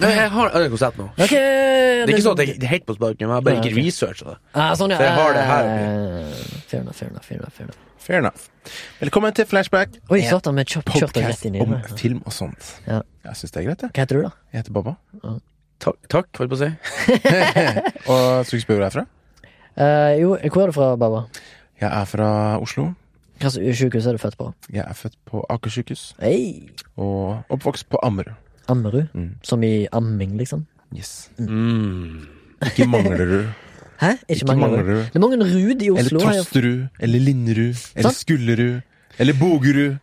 Nei, jeg har en konsert nå. Okay, Det er ikke sånn at jeg det er helt på sparken, men jeg har bare ikke researcha det. Ah, sånn, ja. Så jeg har det her Eh, Fair enough, fair enough, fair enough, fair enough. Fair enough. Velkommen til Flashback. Oi, satan, vi kjørte rett inn i om film og sånt. Ja. Jeg syns det er greit, jeg. Hva heter du, da? Jeg heter Baba. Takk, takk holdt på å si. Og skal du spørre hvor jeg er fra? Uh, jo, hvor er du fra, Baba? Jeg er fra Oslo. Hvilket sykehus er du født på? Jeg er født på Aker sykehus Hey. og oppvokst på Ammerud. Ammerud? Mm. Som i amming, liksom? Yes. Mm. Ikke Manglerud. Hæ? Ikke, Ikke Manglerud? Manglerud. Det er mange Rud i Eller Oslo. Eller Tosterud. Eller Linderud. Eller. Skullerud. Eller Bogerud.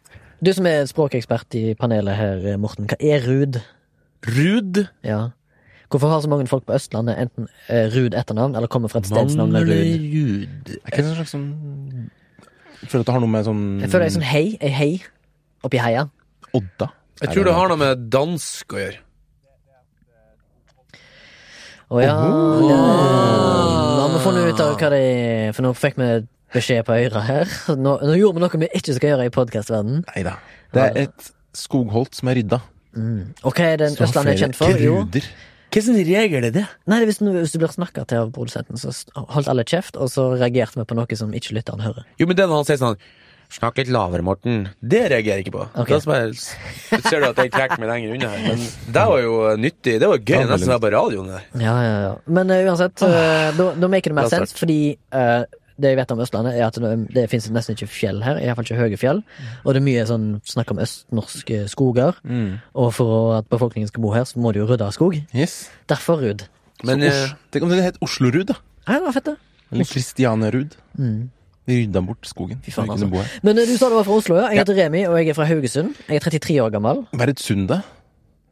Du som er språkekspert i panelet her, Morten. Hva er Rud? Rud. Ja. Hvorfor har så mange folk på Østlandet enten eh, Rud etternavn, eller kommer fra et stedsnavn med Rud? Er ikke det en slags sånn Jeg føler at det har noe med sånn Jeg føler det er sånn hei, ei hei, oppi heia. Odda. Jeg tror det har noe med dansk å gjøre. Å ja. det- Nå har vi funnet ut av hva det er, for nå fikk vi beskjed på øret her. Nå, nå gjorde vi noe vi ikke skal gjøre i podkastverdenen. Nei da. Det er et skogholt som er rydda. Og hva er den Østlandet er kjent for? Jo, Gruder. Hva slags regel er det? nei, det er hvis, du- hvis du blir snakka til av produsenten, så holdt alle kjeft, og så reagerte vi på noe som ikke lytteren hører. Jo, men det når han sier sånn Snakk litt lavere, Morten. Det reagerer jeg ikke på. Okay. Jeg, ser du at jeg trekker meg lenger unna her. Men det var jo nyttig. Det var gøy. Ja, Nesten være på radioen der. Ja, ja, ja. Men uh, uansett, uh, da, da maker det mer sens, fordi uh, det jeg vet om Østlandet, er at det, det finnes nesten ikke fjell her, iallfall ikke høye fjell. Og det er mye sånn snakk om østnorske skoger. Mm. Og for at befolkningen skal bo her, så må de jo rydde skog. Yes. Derfor Rud. Men Så Tenk om det het Oslorud, da. Ja, det var fett, det. Eller Kristianerud. Mm. Vi rydda bort skogen. Fy faen, altså. Men eh, du sa du var fra Oslo, ja. Jeg heter Remi, og jeg er fra Haugesund. Jeg er 33 år gammel. Hva er et sund, da?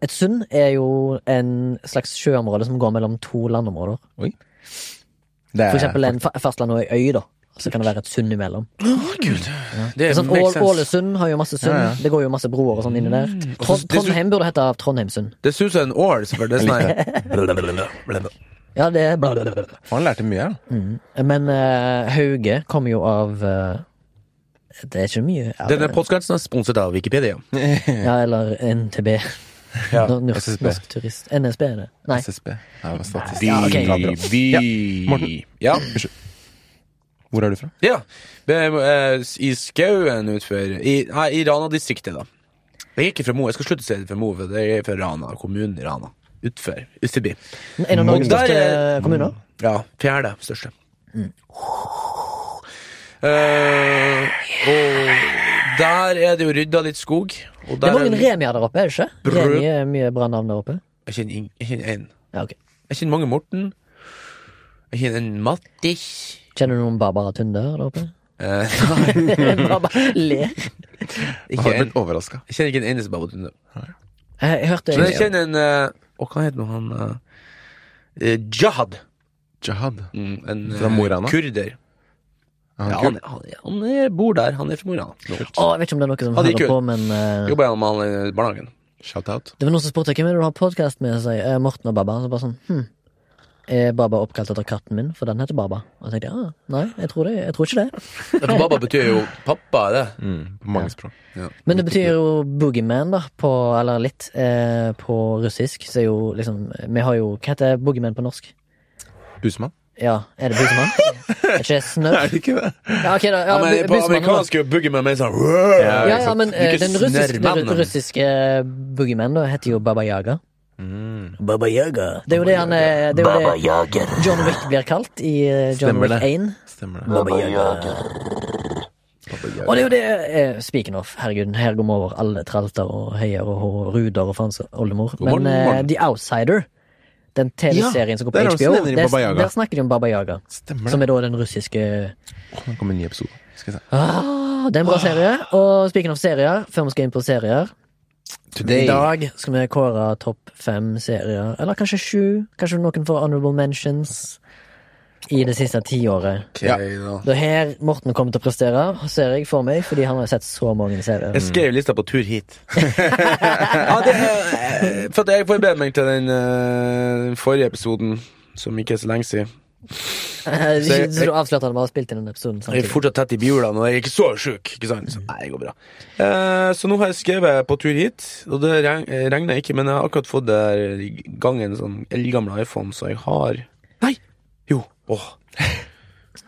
Et sund er jo en slags sjøområde som går mellom to landområder. Det er For eksempel en fa fastland og ei øy, da. Så kan det være et sund imellom. det Det er sånn, Ål. Ålesund har jo masse sund. Ja, ja. Det går jo masse broer og sånn inni der. Så- Trond Trondheim burde hete Trondheimsund. Det suser en ål, selvfølgelig. Det er sånn Ja, det er bla, bla, bla, bla. Han lærte mye, ja. Mm. Men eh, Hauge kommer jo av eh, Det er ikke mye ja, Denne podkasten er sponset av Wikipedia. ja, eller NTB. Ja, Nor- Norsk, SSB. norsk turist. NSB er det. Nei. SSB. Ja, det var Ja, ok. Morten. Ja. Hvor er du fra? ja. Det eh, I skauen utfor I, nei, i Rana-distriktet, da. Jeg er ikke fra Mo. Jeg skal slutte å si det fra Mo, for det er fra Rana. Kommunen i Rana. Utfor. Utenfor. En av Norges største er- kommuner. Ja. Fjerde største. Eh, og der er det jo rydda litt skog. Og Det er mange er- Remier der oppe, er det ikke? Brød. Remi er mye bra navn der oppe. Jeg kjenner én. jeg en. Ja, okay. Jeg kjenner mange Morten. Jeg kjenner en Mattis. Kjenner du noen Barbara Tunde der oppe? Eh, Barbara ler. ikke Har en, blitt overraska. jeg kjenner ikke en eneste Barbara Tunde. Jeg, jeg hørte Men jeg kjenner en eh, Å, hva heter nå han eh, eh, Jahad. Jahad. Mm, en Fra eh, Mo kurder. Er han Ja, han, han, han er, bor der. Han er fra Morana. Å, jeg vet ikke om det er noe som Ja, de er hører kul. på, men eh, Jobber gjennom han i barnehagen. Shout-out. Det var noen som spurte hvem er det du har podkast med, sa jeg. Eh, Morten og Baba. Så bare sånn, hm. Er Baba oppkalt etter katten min, for den heter Baba? Og jeg tenkte ja, ah, nei, jeg tror, det, jeg tror ikke det. Ja, for Baba betyr jo pappa, er det? Mm, på mange språk. Ja. Men det betyr jo boogeyman, da, på, eller litt, eh, på russisk. Så er jo liksom Vi har jo Hva heter boogeyman på norsk? Busemann? Ja, er det busemann? er ikke snørr? det ikke det? Ja, okay, da. Ja, Ja, men på amerikansk er jo boogeyman mer sånn Ja, ja, men eh, den russiske, den russiske boogeyman da heter jo Baba Yaga. Mm. Baba Yaga. Det er jo det han Det er jo det John Wick blir kalt i eh, John Stemmer Wick det. 1. Stemmer det. Baba Yaga. Og det er jo det eh, Speaking of, herregud, her går vi over alle tralter og heier og og ruder og faens oldemor. God morgen, Men eh, morgen. The Outsider, den TV-serien som går på der er også HBO, nevner de der, Yaga. der snakker de om Baba Yaga. Stemmer Som det. er da den russiske Nå kommer en ny episode. Skal vi se. ah, Det er en bra serie. Og speaking of serier, før vi skal inn på serier I dag skal vi kåre topp fem serier, eller kanskje sju. Kanskje noen får honorable mentions i det siste tiåret. Ja. da. Er her Morten kommer til å prestere, ser jeg for meg, fordi han har sett så mange serier. Jeg skrev lista på tur hit. ja, det er, for at jeg forbereder meg til den, eh, den forrige episoden, som ikke er så lenge siden. Eh, jeg, jeg, avslørte han bare spilte inn den episoden Jeg er fortsatt tett i bihulene, og jeg er ikke så sjuk. Ikke sant? Så, nei, det går bra. Eh, så nå har jeg skrevet på tur hit, og det reg- regner ikke, men jeg har akkurat fått der i gang en sånn eldgammel iPhone, så jeg har Nei! Jo. Åh.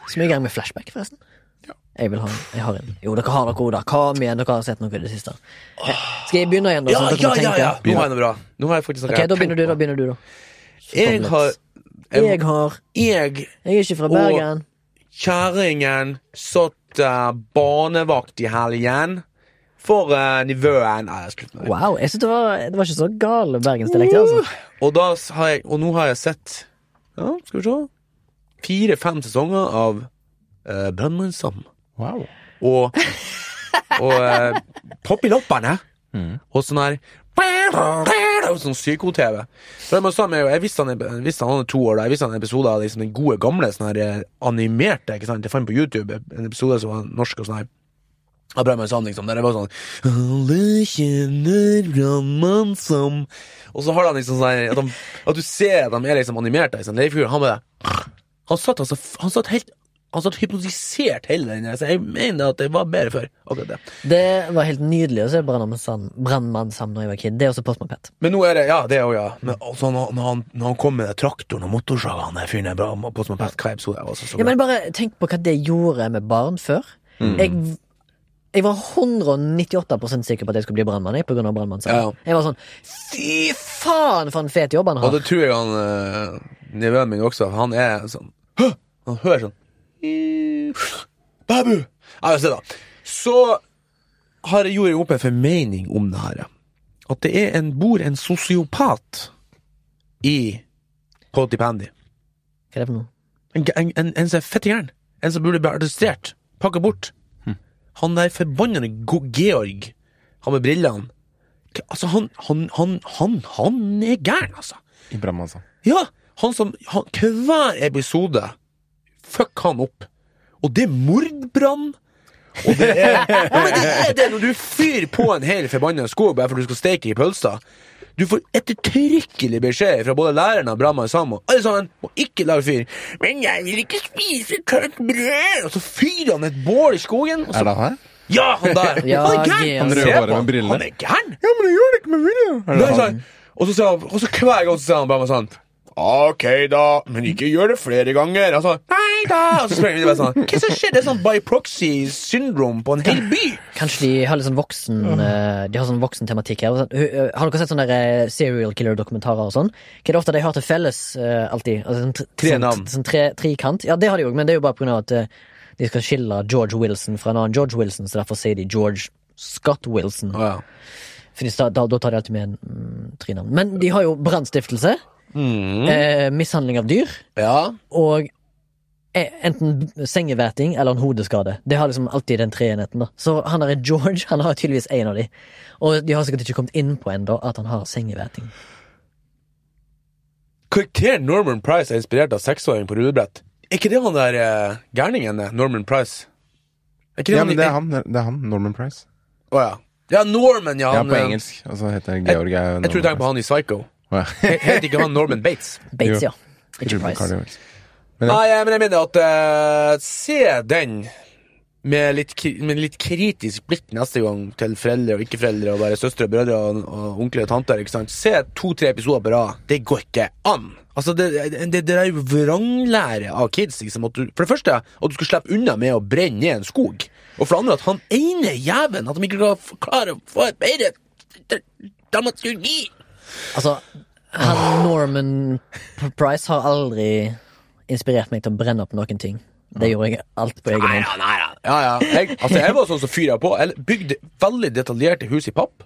Så vi i gang med flashback, forresten? Jeg vil ha Jeg har en. Jo, dere har noe, da. Kom igjen, dere har sett noe i det siste. Eh, Skal jeg begynne igjen, da? Ja, sånn ja, ja, ja, ja! Nå har jeg noe bra. Nå har jeg faktisk noe Ok, jeg da begynner du, da begynner du, da. Jeg har Jeg har Jeg, Jeg er ikke fra Bergen. kjerringen, satt uh, barnevakt i helgen for uh, nivøen Nei, jeg slutter med det. Wow, jeg synes det var, det var ikke så gal bergensdialekt, altså. Og, da har jeg, og nå har jeg sett Ja, skal vi se Fire-fem sesonger av uh, Brønnøysand. Wow. Og, og uh, Poppiloppene. Mm. Og sånn her Sånn psyko-TV. Jeg visste han, han er to år da. Jeg visste han en episode av liksom, den gode, gamle sånn her eh, animerte. Ikke sant? Jeg fant på YouTube en episode som var norsk og sånn her. Av meg sånn, liksom. Der det var sånn Alle kjenner Brannmann som Og så har han liksom sånn at, de, at du ser at de er liksom animerte. Liksom. Leif Jul, han bare Han satt altså Han satt helt Han satt hypnotisert hele den der, Så jeg mener at det var bedre før. Akkurat det. Det var helt nydelig å se Brannmann Sam da jeg var kid. Det er også Postman Pat. Men nå er det Ja, det òg, ja. Men altså, når, når, han, når han kom med den traktoren og motorsaga, han der fyren der bra på som hva episode var så, så Ja, men bare tenk på hva det gjorde med barn før. Jeg, jeg var 198% sikker på at jeg skulle bli brannmann jeg, på grunn av Sam. Ja. Jeg var sånn Fy faen, for en fet jobb han har! Og det tror jeg han uh, nevøen min også. Han er sånn Hå! Han hører sånn Babu! Ja, se da. Så har jeg gjort opp en formening om det her. At det er en, bor en sosiopat i Potty Pandy. Hva er det for noe? En, en, en, en som er fette gæren. En som burde bli arrestert. Pakka bort. Han der forbanna Georg, han med brillene Altså, han, han, han, han, han er gæren, altså. I Brannmann, altså. Ja, han som han, Hver episode Fuck han opp. Og det er mordbrann! Og det er, ja, men det er det når du fyrer på en hel forbanna skog Bare for du skal steke i pølser Du får ettertrykkelig beskjed Fra både læreren og Brahma sammen. Alle sammen, må ikke lage fyr. Men jeg vil ikke spise tørt brød! Og så fyrer han et bål i skogen og så, Er det han? Her? Ja, han der. Ja, Han er gæren! Han med brillene. Han er gæren! Ja, men jeg gjør det ikke med vilje! Og og så hver gang så sier han bare sånn Ok, da, men ikke gjør det flere ganger. Altså, nei da! Og så sprenger de bare sånn Hva som skjer? Det er sånn by proxy syndrom på en hel by. Kanskje de har litt sånn voksen eh, De har sånn voksen tematikk her. Sånn, eh, Har dere sett sånne der, eh, serial killer-dokumentarer og sånn? Hva er det ofte de har til felles alltid? Altså, sånn, Tre sånn, navn. Sånn tre, trikant. Ja, det har de òg, men det er jo bare på grunn av at de skal skille George Wilson fra en annen George Wilson, så derfor sier de George Scott Wilson. Ja. Da, da tar de alltid med en mm, tre navn. Men de har jo brannstiftelse, eh, mishandling av dyr, ja. og eh, enten sengeverting eller en hodeskade. Det har liksom alltid den treenheten, da. Så han der er George, han har tydeligvis en av de. Og de har sikkert ikke kommet inn på ennå at han har sengeverting. Karakteren Norman Price er inspirert av seksåring på rullebrett. Er ikke det han der uh, gærningen, eh, Norman Price? Er ikke det Ja, han men det er han. Det er han. Norman Price. Å ja. Ja, Norman, ja. Ja, på eh, engelsk. Og så heter Georg er Jeg tror du tenker på han i Psycho. Han. He- Heter ikke han Norman Bates? Bates, ja. Ikke Price. Men ja. Jeg- men jeg mener at uh, Se den med litt, med litt kritisk blikk neste gang til foreldre og ikke-foreldre og bare søstre og brødre og, og onkler og tanter. ikke sant? Se to-tre episoder på rad. Det går ikke an! Altså, Det, det, det er jo vranglære av kids. liksom. At du, for det første, at du skal slippe unna med å brenne ned en skog. Og for det andre, at han ene jævelen At de ikke klarer å få et bedre dramaturgi. Altså, han Norman Price har aldri inspirert meg til å brenne opp noen ting. Det gjorde jeg alt på egen hånd. Nei, nei nei. Ja, ja. Jeg, altså, jeg var sånn som fyra på. Jeg bygde veldig detaljerte hus i papp,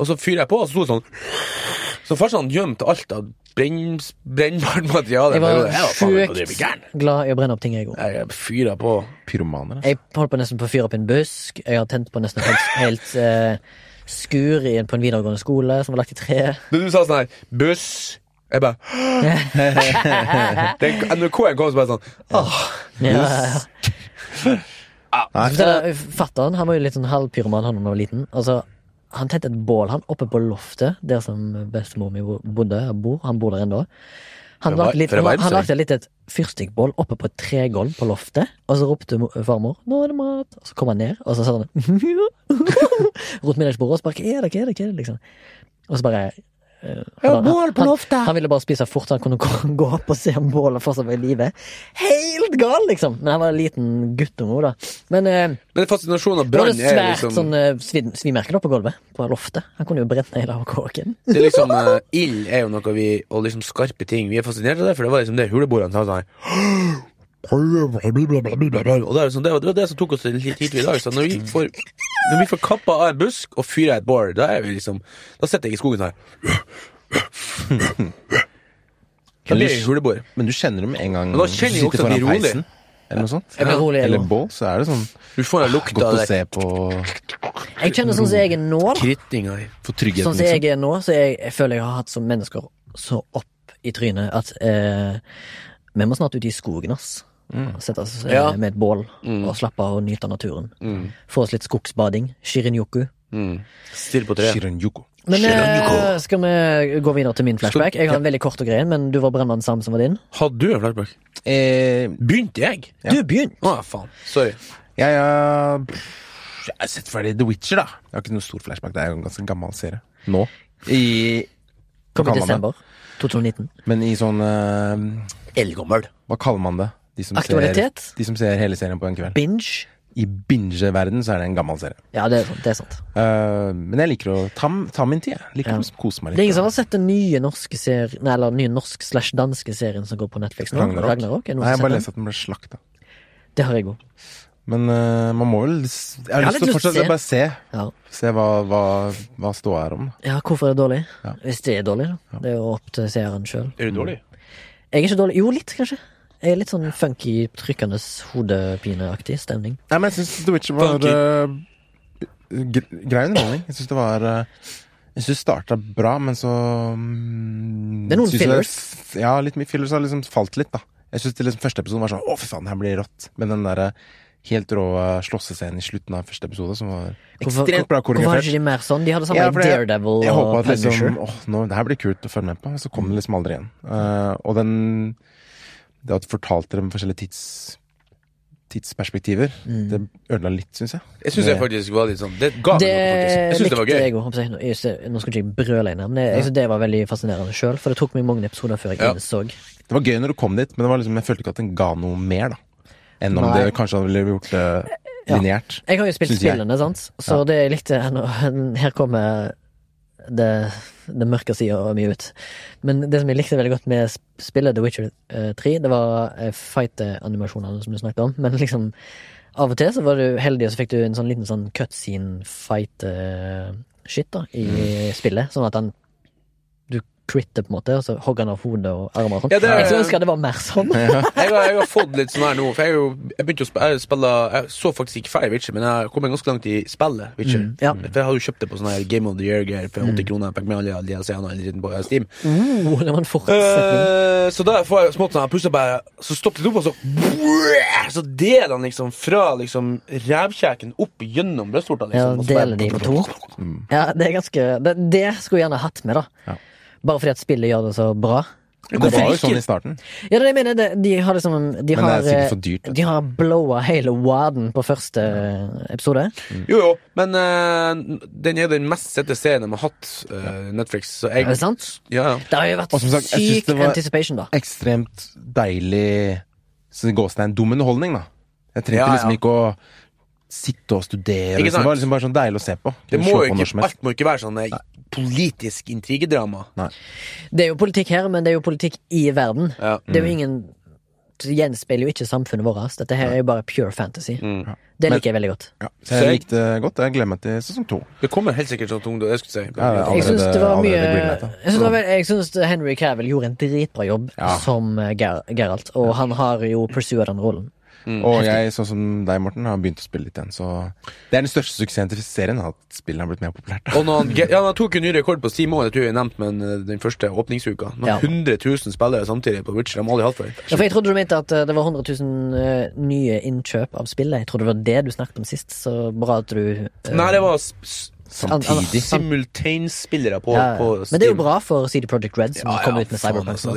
og så fyrer jeg på, og så sto det sånn Så først han gjemte alt av brennbart materiale. Jeg var sjukt glad i å brenne opp ting, jeg òg. Jeg fyra på. Pyromaner, altså. Jeg holdt på nesten på å fyre opp en busk. Jeg har tent på nesten helt, helt eh, skur i på en videregående skole som var lagt i tre. Du, du sa sånn her Buss Jeg bare Den NRK-en kom så bare sånn Åh, Ja, ja. Nei, Fatteren han var jo litt sånn halvpyroman han da han var liten. Altså, han tente et bål han oppe på loftet, der som bestemor mi bodde. Han Bor. Han bor der ennå. Han For lagde, litt, han, han lagde litt et fyrstikkbål oppe på et tregulv på loftet, og så ropte farmor 'nå er det mat', og så kom han ned, og så satt han rundt middagsbordet, og så bare 'hva er det, hva er det', hva er det, liksom. Og så bare eh, på loftet! han, han ville bare spise fort, han kunne gå- opp og se om bålet fortsatt var i live. Helt gal, liksom! Men han var en liten guttunge, da. Men eh, Men fascinasjonen av det var brann det er svært liksom sånn eh, svi- svimerker da på gulvet, på loftet. Han kunne jo brent ned hele kåken. Det er liksom eh, Ild er jo noe vi Og liksom skarpe ting. Vi er fascinert av det, for det var liksom det huleboerne sa sånn og det, er sånn, det, var, det var det som tok oss litt hit i dag. Så når vi får Når vi får kappa av en busk og fyrer et bål, da er vi liksom Da sitter jeg i skogen her. Da blir jeg huleboer. Men du kjenner dem en gang Men da kjenner jeg også at de er rolig. Eller noe sånt. Ja, rolig, Eller bål, så er det sånn Du får en lukt godt av å det se på Jeg kjenner sånn som jeg er nå, da. krittinga for tryggheten. Sånn som liksom. jeg er nå, så jeg, jeg føler jeg har hatt som mennesker så opp i trynet at eh, vi må snart ut i skogen, ass. Og Sette oss eh, Ja. med et bål og slappe av og nyte av naturen. Få oss litt skogsbading. Shirinyoku. Mm. Still på treet. Shirinyoku. Men eh, Shirinyoku. skal vi gå videre til min flashback? Jeg har en veldig kort og grei en, men du var Brennmann Sam som var din. Hadde du en flashback? Eh, Begynte jeg? Ja. Du begynte! Å, faen. Sorry. jeg, har- jeg har sett ferdig The Witcher, da. Jeg har ikke noe stor flashback. Det er jo en ganske gammel serie. Nå. I, Kom i desember 2019. Men i sånn uh, Eldgammel. Hva kaller man det? De som, ser, Aktualitet? de som ser hele serien på en kveld. Binge. I binge-verden så er det en gammel serie. Ja, det er, sant, det er sant. Uh, men jeg liker å ta, ta min tid. Jeg liker Ja. å kose meg litt. Det er ingen som har sett den nye norske serien Nei, eller nye norsk slash danske serien som går på Netflix nå? Ragnarok. Ragnarok. Nei, jeg har bare lest leste at den ble slakta. Det har jeg òg. Men uh, man må vel Jeg har Jeg har lyst til å lyst å bare se. Ja. Se hva, hva, hva ståa er om. ja, hvorfor er det dårlig? Ja. Hvis det er dårlig, da. Det er jo opp til seeren sjøl. Er du dårlig? Jeg er ikke dårlig. Jo, litt, kanskje. Jeg er litt sånn funky, trykkende, hodepineaktig stemning. Nei, men jeg syns The Witcher var uh, grei underholdning. Jeg syns det var uh, Jeg syns det starta bra, men så um, Det er noen fillers? jeg- fillers. Ja, litt mye fillers har liksom falt litt, da. Jeg syns liksom første episode var sånn Å, fy faen, her blir rått. Men den derre helt rå eh, slåssescenen i slutten av første episode, som var ekstremt bra hvorfor var koreografert. ikke de mer sånn? De hadde samme Ja, Daredevil jeg- Jeg og Punisher. liksom Åh, nå, det her blir kult å følge med på. Så kom det liksom aldri igjen. Uh, og den Det at du fortalte dem forskjellige tids tidsperspektiver, Mm. det ødela litt, syns jeg. Jeg syns jeg faktisk var litt sånn Det ga meg Det noe, faktisk. Jeg syns det var gøy. jeg òg. Nå skal ikke jeg brøle inn her, men jeg, jeg synes det var veldig fascinerende sjøl. For det tok meg mange episoder før jeg Ja. innså Det var gøy når du kom dit, men det var liksom, jeg følte ikke at den ga noe mer, da. Enn om Nei. det kanskje ville gjort det Ja. lineært. Jeg har jo spilt spillene, sant. Så Ja. det jeg likte nå- Her kommer det, det mørke sida mye ut. Men det som jeg likte veldig godt med spillet The Witcher eh, 3, det var eh, fight-animasjonene som du snakket om. Men liksom av og til så var du heldig, og så fikk du en sånn liten sånn cutscene-fight-shit da i Mm. spillet. Sånn at han critter, på en måte, og så hogger han av hodet og armer og sånn. Ja, det er- Jeg skulle ønske det var mer sånn. Jeg har, jeg har fått litt sånn her nå, for jeg, er jo, jeg begynte å spille, jeg, spille, jeg så faktisk ikke ferdig Witcher, men jeg kom ganske langt i spillet Witcher. Mm, ja. For jeg hadde jo kjøpt det på sånn her Game of the Year-gear for 80 kroner. Fikk med alle DLC-ene og hele dritten på Steam. Uh, det var en fortsetning. Eh, så da får jeg smått sånn, plutselig bare Så stoppet det opp, og så Så deler han liksom fra liksom revkjeken opp gjennom brystvorta. Ja, Liksom, og så bare- deler de på to. Ja, det er ganske Det, det skulle jeg gjerne hatt med, da. Bare fordi at spillet gjør det så bra. Det var jo sånn i starten, Ja, det jeg mener, de har liksom De men det har, er eh, for dyrt. de har blowa hele waden på første eh, episode. Jo, jo, men uh, den er den mest sette serien de har hatt, uh, Netflix. Så jeg Er det sant? Ja, ja. Det har jo vært sagt, syk det var- anticipation, da. Ekstremt deilig gåstein dum underholdning, da. Jeg trengte Ja, liksom ikke å sitte og studere. Liksom. Det var liksom bare sånn deilig å se på. Det må ikke, alt må ikke være sånn eh, politisk intrigedrama. Det er jo politikk her, men det er jo politikk i verden. Ja. Det er jo ingen Det gjenspeiler jo ikke samfunnet vårt. Dette her er jo bare pure fantasy. Mm. Det Men- liker jeg veldig godt. Ja, så jeg likte det godt. Jeg gleder meg til sesong to. Det kommer helt sikkert sånn tungt, jeg skulle si. Ja, Jeg syns det var mye. Jeg syns, det var, jeg syns Henry Cavill gjorde en dritbra jobb Ja. som eh, Ger Geralt, og han har jo pursuet den rollen. Og jeg, sånn som deg, Morten, har begynt å spille litt igjen, så Det er den største suksessen til serien, at spillene har blitt mer populært. Og når han, ja, han tok en ny rekord på Steam òg, det tror jeg jeg nevnte men eh, den første åpningsuka. Nå, Ja. 100 000 spillere samtidig på Witcher. De har aldri hatt før. Ja, for Jeg trodde du mente at eh, det var 100 000 eh, nye innkjøp av spillet. Jeg trodde det var det du snakket om sist, så bra at du uh... Nei, det var s- s- Samtidig. Simultanespillere på, Ja, på men det er jo bra for CD Projekt Red, som kom ut med Cyberpunk. altså,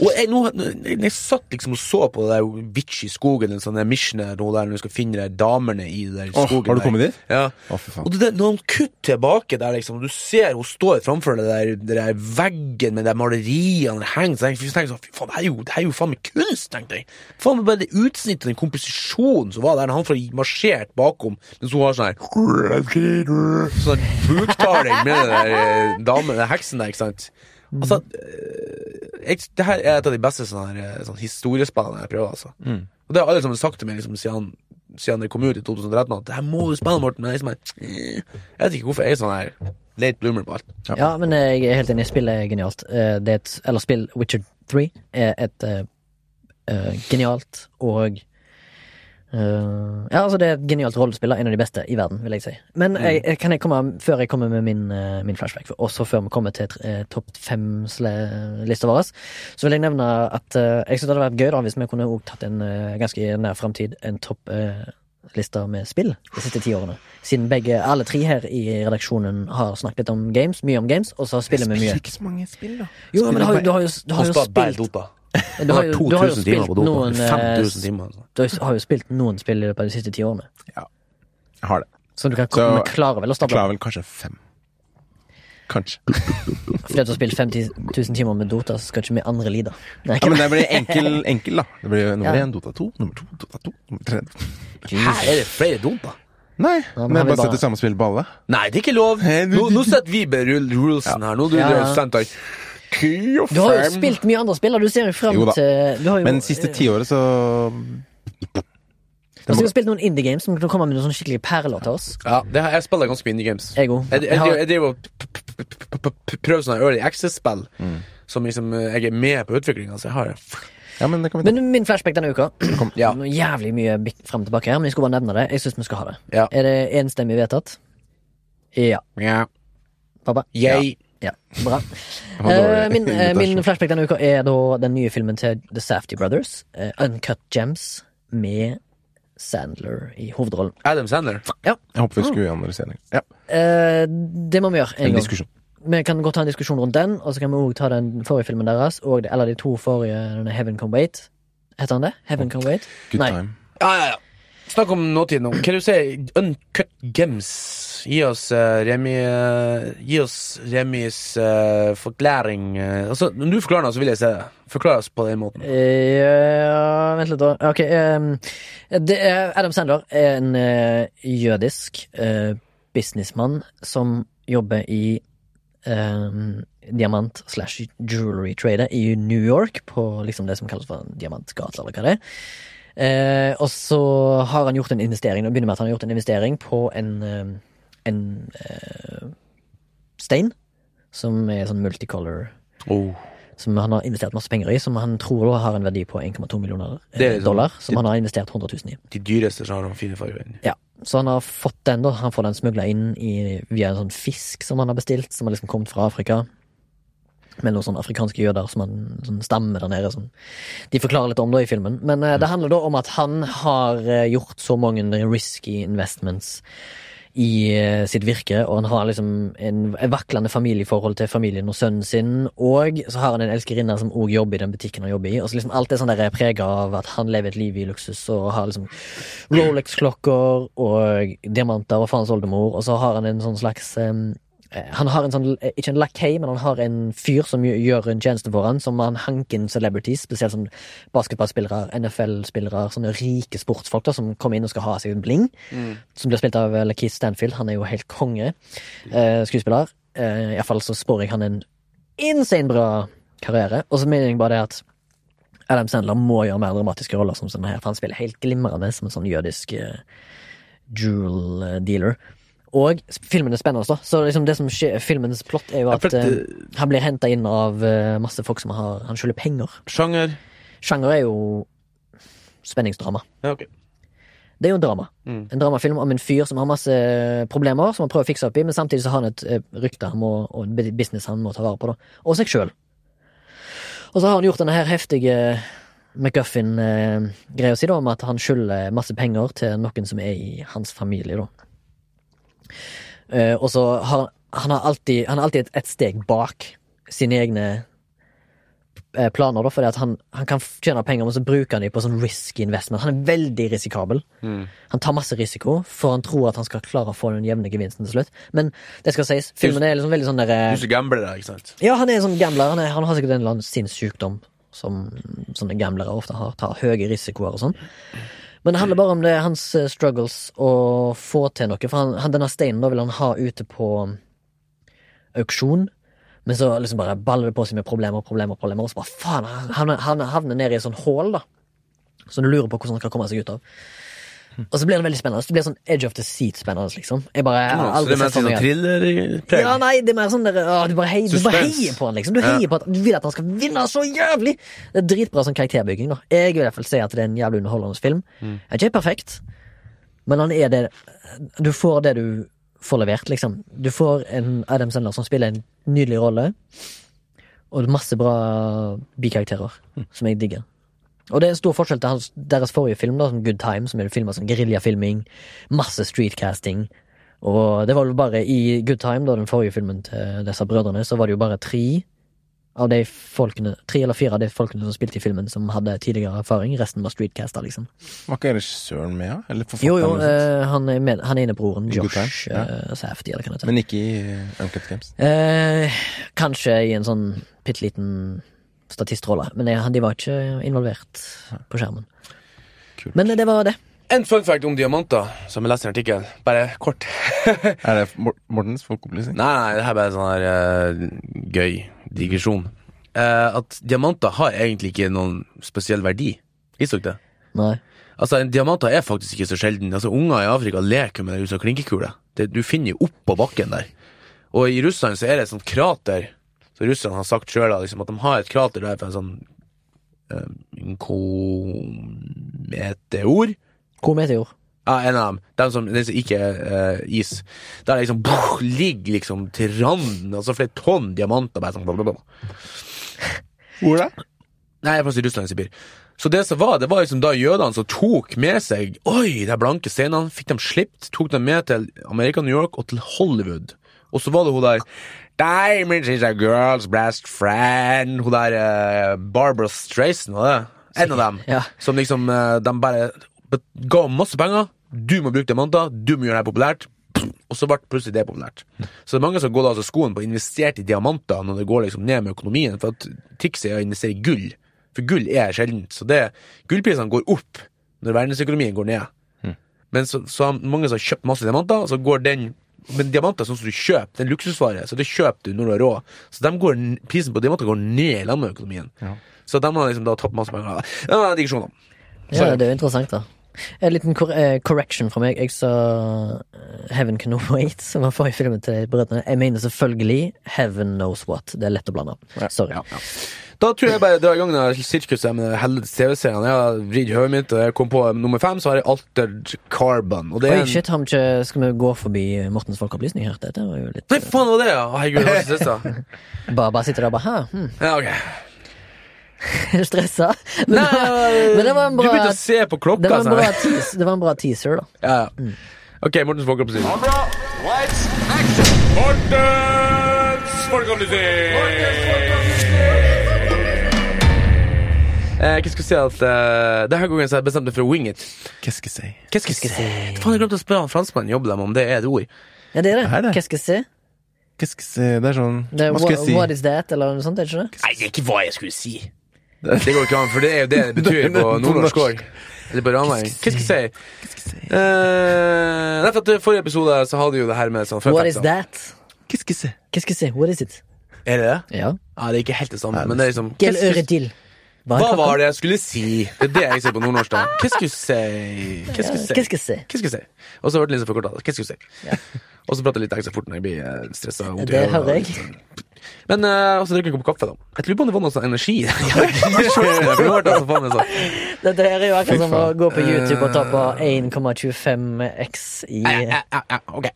Og jeg, nå, jeg, jeg satt liksom og så på det der Witch i skogen, en sånn mission der, nå der når du skal finne de damene i det der Åh, skogen. har du der. kommet dit? Ja. Oh. Og det han kutter tilbake der, liksom, og du ser hun står framfor det der, det der veggen med de maleriene der henger, så jeg tenker sånn, fy faen, det er jo, det er jo faen meg kunst, tenkte jeg. Faen meg bare det utsnittet, den komposisjonen som var der, når han får marsjert bakom, mens hun har sånn her, sånn buktaling med den der eh, damen, den heksen der, ikke sant? Altså, eh, jeg, det her er et av de beste sånne, eh, sånn historiespillene jeg prøver, altså. Og det har alle sammen sagt til meg liksom, siden, siden det kom ut i 2013 at det her må du spille, Morten. Men jeg eh, jeg vet ikke hvorfor jeg er sånn her late bloomer på alt. Ja, men jeg er helt enig. Spillet er genialt. Det er et, eller spill Witcher 3 er et eh, eh, genialt og eh, Ja, altså det er et genialt rollespill. En av de beste i verden, vil jeg si. Men jeg, jeg- kan jeg komme, før jeg kommer med min, uh, min flashback, også før vi kommer til uh, topp fem-lista vår, så vil jeg nevne at jeg syns det hadde vært gøy da hvis vi kunne også tatt en ganske nær framtid en topp lista med spill de siste ti årene. Siden begge, alle tre her i redaksjonen har snakket litt om games, mye om games, og så spiller vi mye. ikke så mange spill, da. Jo, men du har, du har jo, du har jo spilt Dota. Du har, jo, du har jo 2000 timer spilt på Dota. noen 5000 timer. Altså. Du har jo spilt noen spill i løpet av de siste ti årene. Ja, Jeg har det. Så du kan Så- komme, klarer vel å stable klarer vel kanskje fem. Kanskje. Fordi du har spilt 50 000 timer med Dota, så skal ikke vi andre lide. Nei, Ja, men det blir enkel, enkel da. Det blir nummer Ja. Dota 2, nummer to Dota 2, nummer tre Her er det flere Dota. Nei, Ja, men men vi bare bare- sette samme spill på alle. Nei, det er ikke lov. Nå, nå setter vi bare rule- rulesen her. Nå du, Ja. du er sendt deg Du har jo spilt mye andre spill, og du ser jo fram Jo til du har jo, Men siste tiåret så Du har sikkert spilt noen indie games som kan komme med noen skikkelige perler til oss. Ja, det har, jeg spiller ganske mye indie games. Jeg. Jeg, jeg, jeg, jeg driver og prøver sånne early access-spill som liksom eh, jeg er med på utviklinga, så jeg har det. Ja, men det vi. Men min flashback denne uka Ja. Nå Jævlig mye frem og tilbake her, men jeg skulle bare nevne det. Jeg syns vi skal ha det. Ja. Er det enstemmig vedtatt? Ja. ja. Pappa? Jeg Ja, bra. Det var dårlig Eh, min, uh, min flashback denne uka er da den nye filmen til The Safety Brothers, uh, Uncut Gems, med Sandler i hovedrollen. Adam Sandler. Jeg håper vi skulle analysere den. Ja, Eh, det må vi gjøre en, en gang. diskusjon. Vi kan godt ta en diskusjon rundt den, og så kan vi òg ta den forrige filmen deres, og, eller de to forrige, denne Heaven Can Wait. Heter han det? Heaven Can Wait? Good Nei. time. Ja, ja, ja. Snakk om nåtiden nå. Det du si Uncut Gems. Gi oss uh, Remi uh, Gi oss Remis uh, forklaring Altså, Når du forklarer noe, så vil jeg se det. Forklar oss på den måten. Ja, vent litt, da. Ok. Um, det er, Adam Sandler er en jødisk businessmann som jobber i um, diamant slash jewelry trader i New York, på liksom det som kalles for en diamantgate, eller hva det er. Eh, og så har han gjort en investering, Nå begynner med at han har gjort en investering på en, ehm, en eh, stein, som er sånn multicolor Oh. som han har investert masse penger i, som han tror har en verdi på 1,2 millioner Det er eh, liksom- dollar, som han har investert 100 000 i. De dyreste som har de fine fargene. Ja, Så han har fått den, da. Han får den smugla inn i, via en sånn fisk som han har bestilt, som har liksom kommet fra Afrika. Med noen sånne afrikanske jøder som han sånn der nede. Som de forklarer litt om det i filmen. Men uh, det handler da om at han har eh, gjort så mange risky investments i uh, sitt virke, og han har liksom en, en vaklende familieforhold til familien og sønnen sin, og så har han en elskerinne som òg jobber i den butikken han jobber i. Og så liksom alt er sånn er prega av at han lever et liv i luksus og har liksom Rolex-klokker og diamanter og faens oldemor, og så har han en sånn slags eh, han har en sånn, eh, ikke en lakei, men han har en fyr som gjør- en tjeneste for han, som han hanker inn celebrities, spesielt sånn basketballspillere, NFL-spillere, sånne rike sportsfolk da, som kommer inn og skal ha seg en bling, som blir spilt av eh, Lakeith Stanfield. Han er jo helt konge eh, skuespiller. Eh, Iallfall så spår jeg han en insane bra karriere. Og så mener jeg bare det at Adam Sandler må gjøre mer dramatiske roller som sånn her, for han spiller helt glimrende som en sånn jødisk eh, jewel-dealer. dealer. Og filmen er spennende, da. Så liksom det som skjer, filmens plott er jo at for at, eh, han blir henta inn av uh, masse folk som har Han skylder penger. Sjanger Sjanger er jo spenningsdrama. Ja, okay. Det er jo drama. Mm. En dramafilm om en fyr som har masse problemer, som han prøver å fikse opp i, men samtidig så har han et uh, rykte han må, og en business han må ta vare på, da. Og seg sjøl. Og så har han gjort denne her heftige McGuffin-greia si, da, om at han skylder masse penger til noen som er i hans familie, da. Eh, og så har han har alltid, han er alltid et, et steg bak sine egne eh, planer, da, fordi han, han kan tjene penger, men så bruker han dem på sånn risky investment. Han er veldig risikabel. Han tar masse risiko, for han tror at han skal klare å få den jevne gevinsten til slutt. Men det skal sies, filmen er liksom veldig sånn der eh, Du er gambler, ikke sant? Ja, han er sånn gambler. Han, er, han har sikkert en eller annen sinnssykdom som sånne gamblere ofte har. Tar høye risikoer og sånn. Men det handler bare om det, hans eh, struggles å få til noe. For han, denne steinen da vil han ha ute på auksjon. Men så liksom bare baller det på seg med problemer, og problemer, problemer. Og så bare faen, han, han havner ned i et sånt hull, da. Så du lurer på hvordan han skal komme seg ut av. Og så blir det veldig spennende. Det blir sånn edge of the seat-spennende, liksom. Jeg bare jeg har så det aldri sett for sånn thriller-preg? ja, nei, det er mer sånn der, å, du, bare heier, du bare heier på han, liksom. Du heier på at Du vil at han skal vinne så jævlig! Det er dritbra sånn karakterbygging, da. Jeg vil i hvert fall si at det er en jævlig underholdende film. Mm. Er ikke perfekt, men han er det Du får det du får levert, liksom. Du får en Adam Sandler som spiller en nydelig rolle, og masse bra bikarakterer Mm. som jeg digger. Og det er en stor forskjell til deres forrige film, da, som Good Time, som er filma som geriljafilming, masse streetcasting. Og det var jo bare i Good Time, da, den forrige filmen til disse brødrene, så var det jo bare tre av de folkene, tre eller fire av de folkene som spilte i filmen, som hadde tidligere erfaring. Resten var streetcaster, liksom. Var ikke regissøren med, ja? Eller Jo, jo, forfatteren? eh, han er med, han ene broren, Josh ja. eh, Safety, eller hva det heter. Men ikke i uh, Uncut Games. Eh, kanskje i en sånn bitte liten statistrolle, men jeg, de var ikke involvert på skjermen. Kult. Men eh, det var det. En fun fact om diamanter, som jeg leste i en artikkel. Bare kort. Er det Mortens folkeopplysning? Nei, nei, det her er bare sånn her uh, gøy digresjon. Uh, at diamanter har egentlig ikke noen spesiell verdi. Visste dere det? Nei. Altså, en Diamanter er faktisk ikke så sjelden. Altså, Unger i Afrika leker med det ut av klinkekule. Du finner jo oppå bakken der. Og i Russland så er det et sånt krater, så russerne har sagt sjøl liksom, at de har et krater der for en sånn eh, en kometeor. God. Ja, en av dem. Den som, den som ikke er uh, is. Der det liksom brr, ligger liksom til randen, altså flere tonn diamanter bare sånn blablabla. Hvor er det? Nei, jeg er faktisk i Russland i Sibir. Så det som var, det var liksom da jødene som tok med seg Oi, de blanke steinene, fikk dem slipt, tok dem med til Amerika, New York og til Hollywood. Og så var det hun der Diamonds is a girl's best friend. Hun der uh, Barbara Strayson, og det? En av dem. Ja. Som liksom eh, De bare ga masse penger. Du må bruke diamanter, du må gjøre det populært. Og så ble plutselig det populært. Så det er mange som går da altså skoen på å investere i diamanter når det går liksom ned med økonomien. For at trikset er å investere i gull. For gull er sjeldent. Så det, gullprisene går opp når verdensøkonomien går ned. Men så, så har mange som har kjøpt masse diamanter, og så går den Men diamanter er sånn som du kjøper, det er en luksusvare, så det kjøper du når du har råd. Så de går, prisen på diamanter går ned i lag med økonomien. Ja. Så de har liksom da tapt masse penger. Det var en digresjon om. Ja, det er jo interessant, da. En liten kor eh, correction fra meg. Jeg sa eh, Heaven Can Wait, som var forrige filmen til brødrene. Jeg mener selvfølgelig Heaven Knows What. Det er lett å blande. Sorry. Ja, ja. Da tror jeg bare drar i gang det sirkuset med helvetes TV-seriene. Jeg har vridd hodet mitt, og jeg kom på nummer fem, så har jeg Altered Carbon. Og det er Oi, shit, har vi ikke, skal vi gå forbi Mortens folkeopplysning her? Dette var jo litt Nei, faen var det, ja! Herregud, hva var stressa. Bare, bare sitter der og bare Hæ, hm, Ja, ok. stressa? Men, men det var en Du begynte å se på klokka. det var, en bra teas, det var en bra teaser, da. Ja, ja. Ok, action! Mortens folkeopplysning! Eh, hva skal jeg si at uh, Denne gangen så har jeg bestemt meg for å wing it. Hva skal jeg si? Hva skal jeg si? Faen, jeg glemte å spørre han franskmannen jobber dem om det er et ord. Ja, det er det. Er det? Hva skal jeg si? Hva skal jeg si? Det er sånn Det er Hva skal jeg si? what is that, eller noe sånt, er det ikke det? Nei, det er ikke hva jeg skulle si. Det går ikke an, for det er jo det det betyr på nordnorsk norsk. òg. Eller på ranheim. Hva skal jeg si? Eh, nei, for I forrige episode så hadde vi jo det her med sånn fun What is that? Qu'est-ce que c'est? Hva skal jeg si? What is it? Er det det? Ja. Ja, det er ikke helt det samme, men det er liksom Hva øre til? Hva var det jeg skulle si? Det er det jeg sier på nordnorsk, da. Hva skulle jeg si? Hva skulle jeg si? Hva skal jeg si? Hva jeg si? Og så ble det litt så forkorta. Hva skulle jeg si? Og så prater jeg litt ekstra fort når jeg blir eh, stressa. Det hører jeg. Men uh, så drikker jeg en kopp kaffe, da. Jeg lurer på om det var noe sånn energi For nå ble det så faen meg sånn. Dette her er jo akkurat som å gå på YouTube og ta på 1,25x i Ja, ja, ja, ja, ok,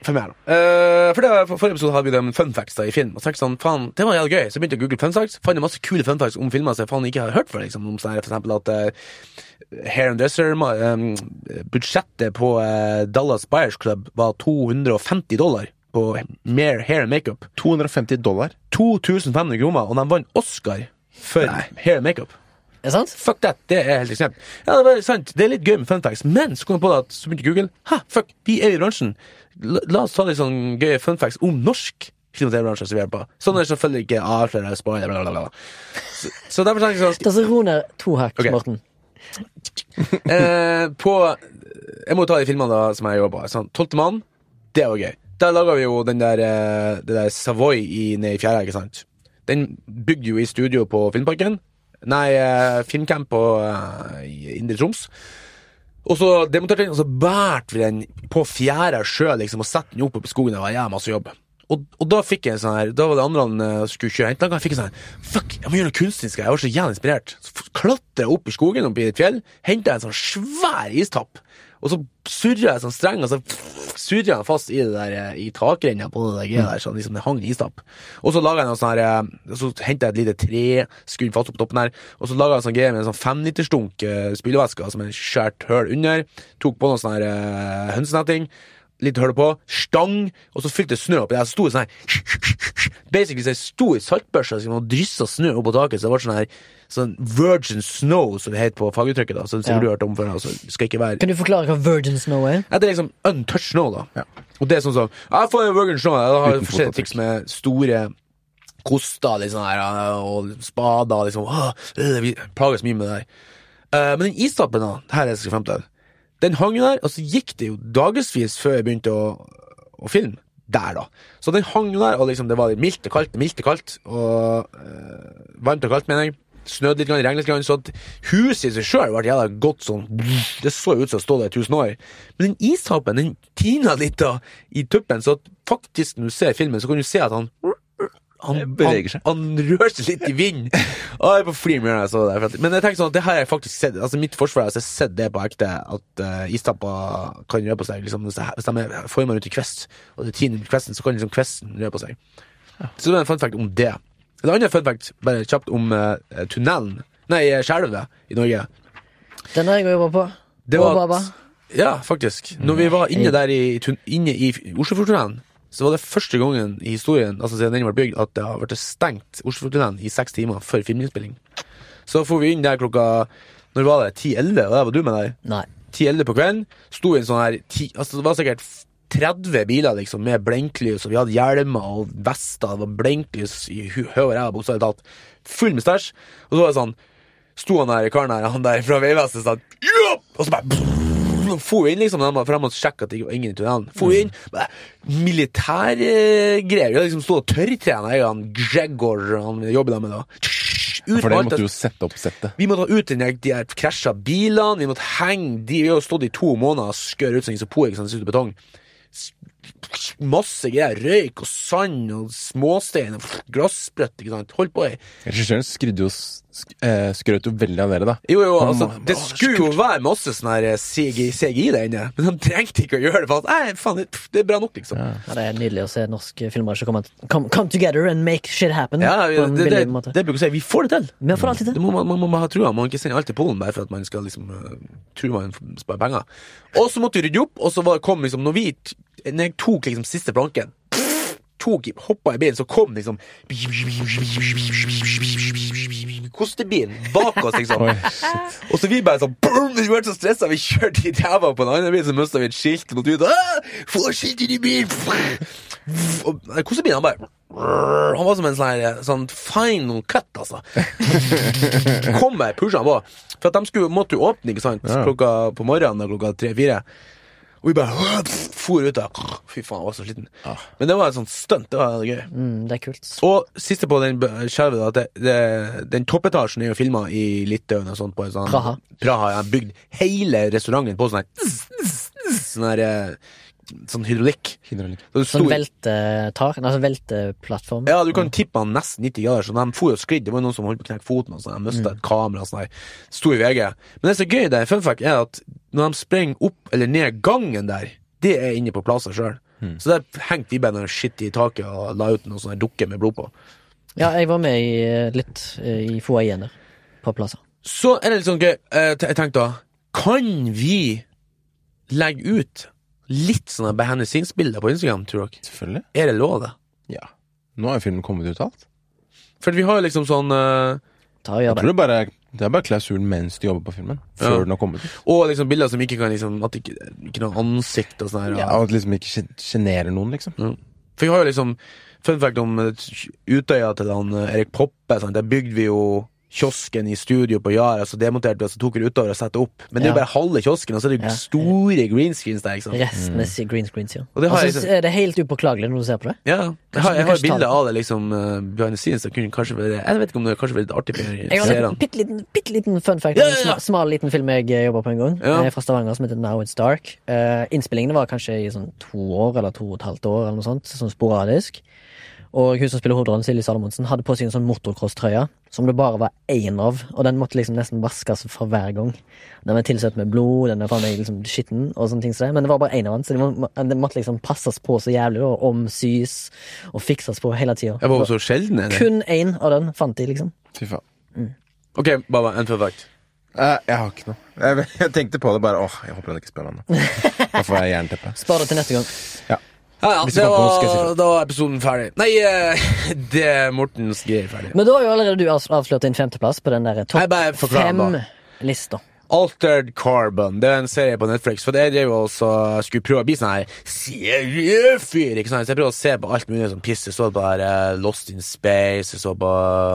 for her, da. Eh, for det var, for Forrige episode hadde vi det med fun facts da, i film. Og så sånn, faen, Det var jævlig gøy. Så begynte jeg å google fun facts. Fant masse kule fun facts om filmer som jeg faen ikke har hørt før. Liksom, om sånn her, for eksempel at uh, Hair and Dresser um, Budsjettet på uh, Dallas Buyers Club var 250 dollar på mer hair and makeup. 250 dollar. 2500 kroner, og de vant Oscar for hair and makeup. Er det sant? Fuck that, det er helt ekstremt. Ja, det er sant, det er litt gøy med fun facts, men så kom jeg på det at så begynte Google Hæ, fuck, vi er i bransjen. La, la oss ta litt sånn gøye fun facts om norsk film- som vi er på. Sånn er det selvfølgelig ikke avslører, spoiler, bla, bla, bla. bla. Så, så derfor tenker jeg sånn Da så ro ned to hakk, okay. Morten. eh, På Jeg må ta de filmene da som jeg jobber på. Sånn, Tolvte mann, det var gøy. Der laga vi jo den der, eh, det der Savoy i, nede i fjæra, ikke sant. Den bygde jo i studio på Filmparken. Nei, eh, filmcamp på, uh, Indre Troms. Og så demonterte den, og så bærte vi den på fjæra sjøl liksom, og satte den opp på skogen. Det var jævla masse jobb. Og, og da fikk jeg sånn her Da var det andre han uh, skulle kjøre hente. Jeg fikk sånn her Fuck, jeg må gjøre noe kunstnerisk. Jeg var så jævlig inspirert. Så klatra jeg opp i skogen, opp i et fjell, henta en sånn svær istapp. Og så surra jeg sånn streng, og så surra jeg fast i det der eh, I takrenna på det der greia der, sånn liksom det hang en istapp. Og så laga jeg noe sånn her eh, Så henta jeg et lite tre, skrudd fast opp toppen her, og så laga jeg en sånn greie med en sånn femlitersdunk uh, spylevæske, som er skåret høl under. Tok på noe sånn her uh, hønsenetting. Litt høl på, stang, og så fylte snø oppi der. Så sto det sånn her Basically så jeg sto i saltbørsa og dryssa snø opp på taket, så det ble sånn her Sånn virgin snow, som det heter på faguttrykket. da Som det Ja. har hørt om før. Altså, skal ikke være Kan du forklare hva virgin snow er? ja, det er liksom untouched snow, da. Ja. Og det er sånn som Jeg får en Virgin Snow. Jeg har jeg forskjellige triks med store koster liksom her, og spader. liksom øh, Vi plages mye med det der. Eh, men den istappen, da, her er det jeg skal frem til, den hang jo der, og så gikk det jo dagevis før jeg begynte å, å filme. Der, da. Så den hang jo der, og liksom det var mildt og kaldt, mildt og kaldt. Og øh, varmt og kaldt, mener jeg. Snødde litt, regnet litt, så at huset i seg sjøl ble jævla godt sånn Det så jo ut som å stå der i tusen år. Men den istappen den tina litt da i tuppen, så at faktisk når du ser filmen, så kan du se at han han, Beveger seg. Han, han rører seg litt i vinden. Jeg på flim når jeg så det. Der. Men jeg tenker sånn at det har jeg faktisk sett. Altså Mitt forsvar er at jeg har sett det på ekte, at uh, istapper kan røre på seg. Liksom, hvis, de er forma rundt i kvest, og det tiner kvesten, så kan liksom kvesten røre på seg. Så det er en fun fact om det. En annen fun fact, bare kjapt, om uh, tunnelen Nei, skjelvet i Norge. Den har jeg jobba på. Det var Baba. at, ja, faktisk. Når vi var inne der i, inne i Oslofjordtunnelen, så var det første gangen i historien altså siden den ble bygd, at det har vært stengt Oslofjordtunnelen i seks timer før filminnspilling. Så får vi inn der klokka Når var det? 10-11? Og der var du med der? Nei. 10-11 på kvelden. Sto i en sånn her ti, Altså Det var sikkert 30 biler liksom med blinklys, og vi hadde hjelmer og vester. Det var blinklys i høy og ræva, bokstavelig talt. Full med stæsj. Og så var det sånn Sto han der karen her, han der fra Vegvesenet, sånn «Ja!» Og så bare For inn, liksom, for de måtte sjekke at det ikke var ingen i tunnelen. For inn, militærgreier. Hadde liksom stått og tørrtrena, han Gregor, han jobber der med da. Ut For det måtte jo sette opp settet. vi måtte ha ut den de her krasja bilene, vi måtte henge de, Vi har stått i to måneder og skør ut som isopor, ikke sant, ser betong. Masse greier. Røyk og sand og småstein og glassbrett. ikke sant. Holdt. Regissøren skrudde jo sk eh, skrøt jo veldig av dere, da. Jo, jo, altså, oh, det skulle jo være masse sånn her CGI, CGI der inne, men de trengte ikke å gjøre det, for at, nei, faen, det, det er bra nok, liksom. Ja, Ja, det er nydelig å se norsk som kommer come, come together and make shit happen. Ja, det, det, det, det bruker å si. Vi får det til. Vi får alltid til. Det må, man, man, man må ha trua. Man må ikke sende alt til Polen bare for at man skal liksom uh, tro man sparer penger. Og så måtte vi rydde opp, og så var, kom liksom Når vi Når jeg tok liksom siste planken tok, Hoppa i bilen, så kom liksom Kostebilen bak oss, liksom. Og så vi bare sånn boom, Vi ble så stressa, vi kjørte i ræva på en annen bil, så mista vi et skilt. Måtte ut, «Ah, Få skilt inn i bilen! Og kostebilen, han bare Han var som en sånn Sånn final cut, altså. Kom bare, pusha på. For at de skulle, måtte jo åpne ikke sant klokka på morgenen klokka tre-fire. Og vi bare for ut der. Fy faen, jeg var så sliten. Men det var et sånt stunt. Det var gøy. Mm, det er kult. Og siste på den skjelvet, at det, det, den toppetasjen er jo filma i Litauen og sånt. på en sånn Praha. Praha. Jeg har bygd hele restauranten på sånn her Sånn her eh, sånn hydraulikk. Hydraulikk. Så Sånn veltetak, altså velteplattform. Ja, du kan tippe han nesten 90 grader, så de for jo sklidd. Det var noen som holdt på å knekke foten, og sånn. de mista et kamera og sånn. der. Sto i VG. Men det som er gøy der, fun fact, er at når de springer opp eller ned gangen der, det er inne på plassen sjøl. Så der hengte de bare noe skitt i taket og la ut noen sånne dukker med blod på. Ja, jeg var med i, eh, litt eh, i foajeen der, på plasser. Så er det litt sånn gøy. eh, Jeg tenkte da, kan vi legge ut litt sånne behind the scenes-bilder på Instagram, tror dere? Selvfølgelig. Er det lov, det? Ja. Nå har jo filmen kommet ut alt. For vi har jo liksom sånn uh, Ta og Jeg gjør tror det. det bare det er bare klausulen mens de jobber på filmen. Før Ja. den har kommet ut. Og liksom bilder som ikke kan liksom At ikke, ikke noe ansikt og sånn her. Ja, og at liksom ikke sjen- sjenerer noen, liksom. Ja. For vi har jo liksom Fun fact om eh, Utøya til han eh, Erik Poppe. Sant? Der bygde vi jo kiosken i studio på Yara, så demonterte vi og så tok vi det utover og satte opp. Men det er jo bare halve kiosken, og så er det jo Ja. store green screens der. Liksom. Resten er si- green screens, ja. Og det har altså, så er det helt upåklagelig når du ser på det. Ja, jeg har, jeg har det. av det liksom uh, behind the scenes. Det kunne kanskje være Jeg vet ikke om det kanskje blir litt artig for Jeg har seerne. en bitte liten, bitte liten fun fact. Ja, ja, ja, En smal liten film jeg eh, jobba på en gang, Ja. eh, fra Stavanger, som heter Now It's Dark. Uh, innspillingene var kanskje i sånn to år, eller to og et halvt år, eller noe sånt, sånn sporadisk. Og hun som spiller hovedrollen, Silje Salomonsen, hadde på seg en sånn motocross-trøye som det bare var én av, og den måtte liksom nesten vaskes for hver gang. Den var tilsatt med blod, den var faen meg liksom skitten, og sånne ting som det, men det var bare én av den, så den måtte liksom passes på så jævlig, og omsys og fikses på hele tida. Jeg var så sjelden. er det. Kun én av den fant de, liksom. Fy faen. Ok, Baba, en fun fact. Eh, jeg har ikke noe. Jeg, jeg tenkte på det bare. Åh, jeg håper han ikke spør meg nå. Da får jeg jernteppe. Spar det til neste gang. Ja, ja, ja, det var, da var episoden ferdig. Nei, eh, det er Mortens greier ferdig. Men da har jo allerede du avs- avslørt din femteplass på den der topp fem-lista. Altered Carbon. Det er en serie på Netflix. For jeg drev jo også skulle prøve å bli sånn her seriefyr. ikke sant? Så jeg prøvde å se på alt mulig sånn piss. Jeg så på her, eh, Lost in Space, jeg så på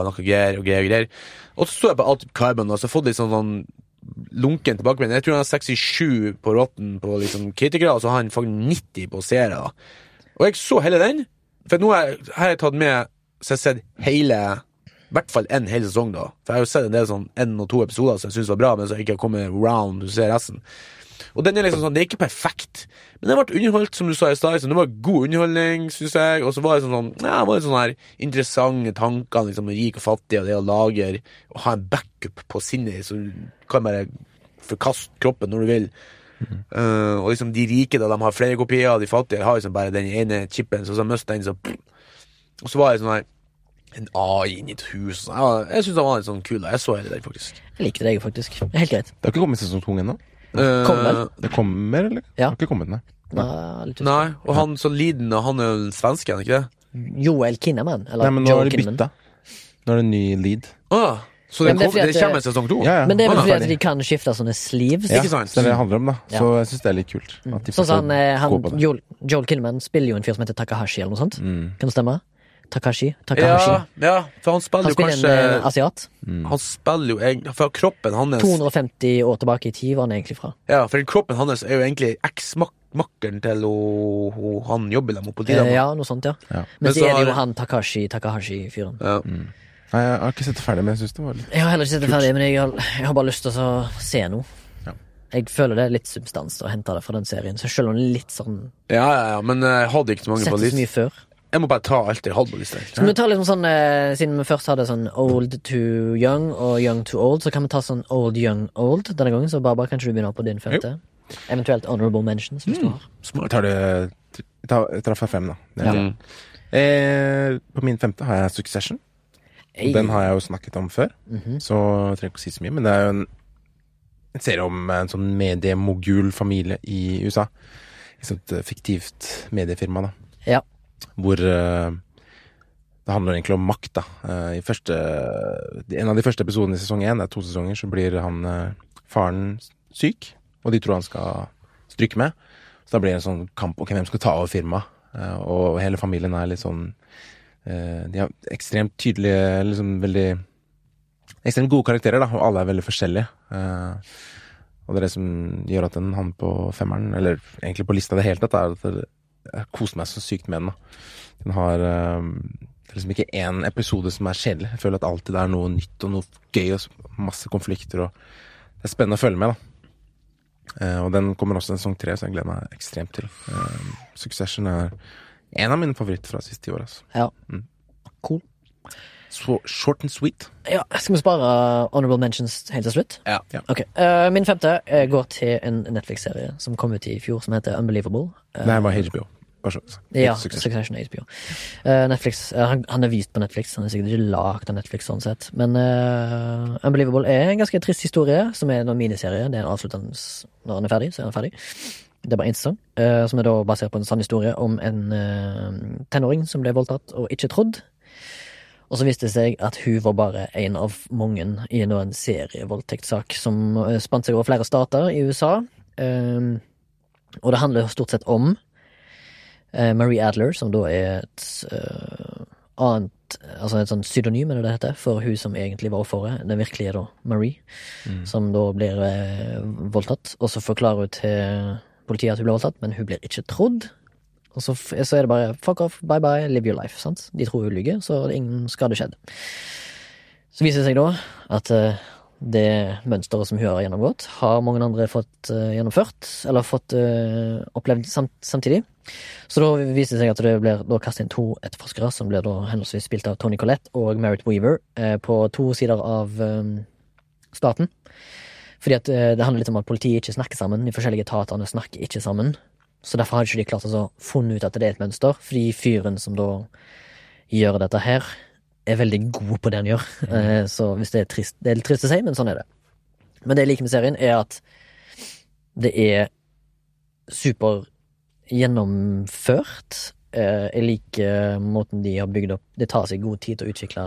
noe greier og greier. og greier. Og så så jeg på Altered Carbon og så fått litt sånn, sånn lunken tilbakemelding. Jeg tror han har 67 på Rotten på liksom kritikere, og så har han faktisk 90 på seere. Og jeg så hele den. For nå har jeg, har jeg tatt med Så jeg har sett hele I hvert fall en hel sesong, da. For jeg har jo sett en del sånn en og to episoder som jeg syns var bra, men har jeg ikke kommet round til å se resten. Og den er liksom sånn, Det er ikke perfekt, men den ble underholdt, som du sa i stad. liksom. Det var god underholdning, syns jeg. Og så var det sånn, sånn ja, det var litt sånn her interessante tanker, liksom, rik og fattig, og det å lage og ha en backup på sinnet, så du kan bare forkaste kroppen når du vil. Eh, og liksom de rike, da, de har flere kopier, og de fattige har liksom bare den ene chipen, så så mister den, så Og så var det sånn her en AI inni et hus. sånn. Jeg syns den var litt sånn kul. da Jeg så hele den, faktisk. Jeg likte deg, faktisk. Helt greit. Det har ikke kommet sesong to ennå. Eh, Kom vel? Det kommer, eller? Ja. Det har ikke kommet, nei. Nei. Nei, og han så lidende, han er jo svenske, er han ikke det? Joel Kinnaman. Eller Nei, men nå Joel har de Kinnaman. bytta. Nå er det en ny lead. Ah, så Men det, det er kom, fordi det at kommer en sesong to? Ja, ja. Men det er vel fordi at de kan skifte sånne sleeves. Ikke sant? Det er det det handler om, da. Ja. Så jeg syns det er litt kult. At de Sånn som han, eh, gå han det. Joel, Joel Kinnaman spiller jo en fyr som heter Takahashi, eller noe sånt. Mm. Kan det stemme? Takashi? Takahashi. Ja, ja, for han spiller Han jo kanskje en eh, asiat. Han spiller jo egentlig For kroppen hans 250 år tilbake i tid var han egentlig fra. Ja, for kroppen hans er jo egentlig eksmakkeren til ho, ho, han jobber med Eh, politidama. ja, noe sånt, ja. Ja. Men Men så så er det jo han Takashi Takahashi-fyren. Ja. Nei, jeg har ikke sett det ferdig, men jeg syns det var litt Jeg har heller ikke sett det ferdig, men jeg har, jeg har bare lyst til å se noe. Ja. Jeg føler det er litt substans å hente det fra den serien, så selv om det er litt sånn ja, ja, ja, men eh, jeg hadde ikke så mange på Sett så mye før. Jeg må bare ta alt jeg hadde på lista. Skal vi ta litt sånn, eh, Siden vi først hadde sånn old to young og young to old, så kan vi ta sånn old young old denne gangen. Så Barbara, kanskje du begynner på din femte? Eventuelt honorable mentions, hvis du har. Jeg tar du ta, tar, jeg fem, da. Det er det. Eh, på min femte har jeg Succession. Hey. Den har jeg jo snakket om før, Mhm. så jeg trenger ikke å si så mye. Men det er jo en, en serie om en sånn mediemogul familie i USA. Et sånt eh, fiktivt mediefirma, da. Ja. Hvor eh, det handler egentlig om makt, da. Eh, første En av de første episodene i sesong én, det er to sesonger, så blir han eh, faren syk, og de tror han skal stryke med. Så da blir det en sånn kamp ok, hvem skal ta over firmaet. Og hele familien er litt sånn De har ekstremt tydelige, liksom veldig Ekstremt gode karakterer, da, og alle er veldig forskjellige. Og det er det som gjør at den havner på femmeren, eller egentlig på lista i det hele tatt, er at det- jeg koser meg så sykt med den. da. Den har um, liksom ikke én episode som er kjedelig. Jeg føler at alltid det er noe nytt og noe gøy og masse konflikter. og Det er spennende å følge med, da. Uh, og den kommer også en sesong tre, så jeg gleder meg ekstremt til. Uh, Succession er en av mine favoritter fra siste ti år. Altså. Ja. Mm. Cool. Så short and sweet. Ja, Skal vi spare honorable mentions helt til slutt? Ja. Ja. Okay. Uh, Min femte eh, går til en Netflix-serie som kom ut i fjor, som heter Unbelievable. Nei, Det var HBO. Ja, Succession. Succession HBO. Uh, Netflix, uh, han, han er vist på Netflix, han er sikkert ikke lagd av Netflix sånn sett. Men uh, Unbelievable er en ganske trist historie, som er en miniserie. Det er en avsluttende Når han er ferdig, så er han ferdig. Det er bare én sesong, som er da basert på en sann historie om en tenåring som ble voldtatt og ikke trodd. Og så viste det seg at hun var bare en av mange i en, serievoldtektssak som spant seg over flere stater i USA. Um, og det handler stort sett om Marie Adler, som da er et eh, annet Altså et sånn pseudonym, er det det heter, for hun som egentlig var offeret. Den virkelige, da, Marie, som da blir eh, voldtatt. Og så forklarer hun til politiet at hun ble voldtatt, men hun blir ikke trodd. Og så, så er det bare fuck off, bye bye, live your life. sant? De tror hun lyver, så det er ingen skade skjedd. Så viser det seg da at eh, det mønsteret som hun har gjennomgått, har mange andre fått uh, gjennomført, eller fått uh, opplevd samt, samtidig. Så da viser det seg at det blir da kastet inn to etterforskere, som blir da henholdsvis spilt av Tony Collette og Merritt Weaver, uh, på to sider av staten. Fordi at det handler litt om at politiet ikke snakker sammen. De forskjellige etatene snakker ikke sammen. Så derfor har ikke de klart å altså, funnet ut at det er et mønster, fordi fyren som da gjør dette her, er veldig god på det han gjør. Eh, Så hvis det er trist Det er litt trist å si, men sånn er det. Men det jeg liker med serien, er at det er super gjennomført. Eh, Jeg liker måten de har bygd opp Det tar seg god tid til å utvikle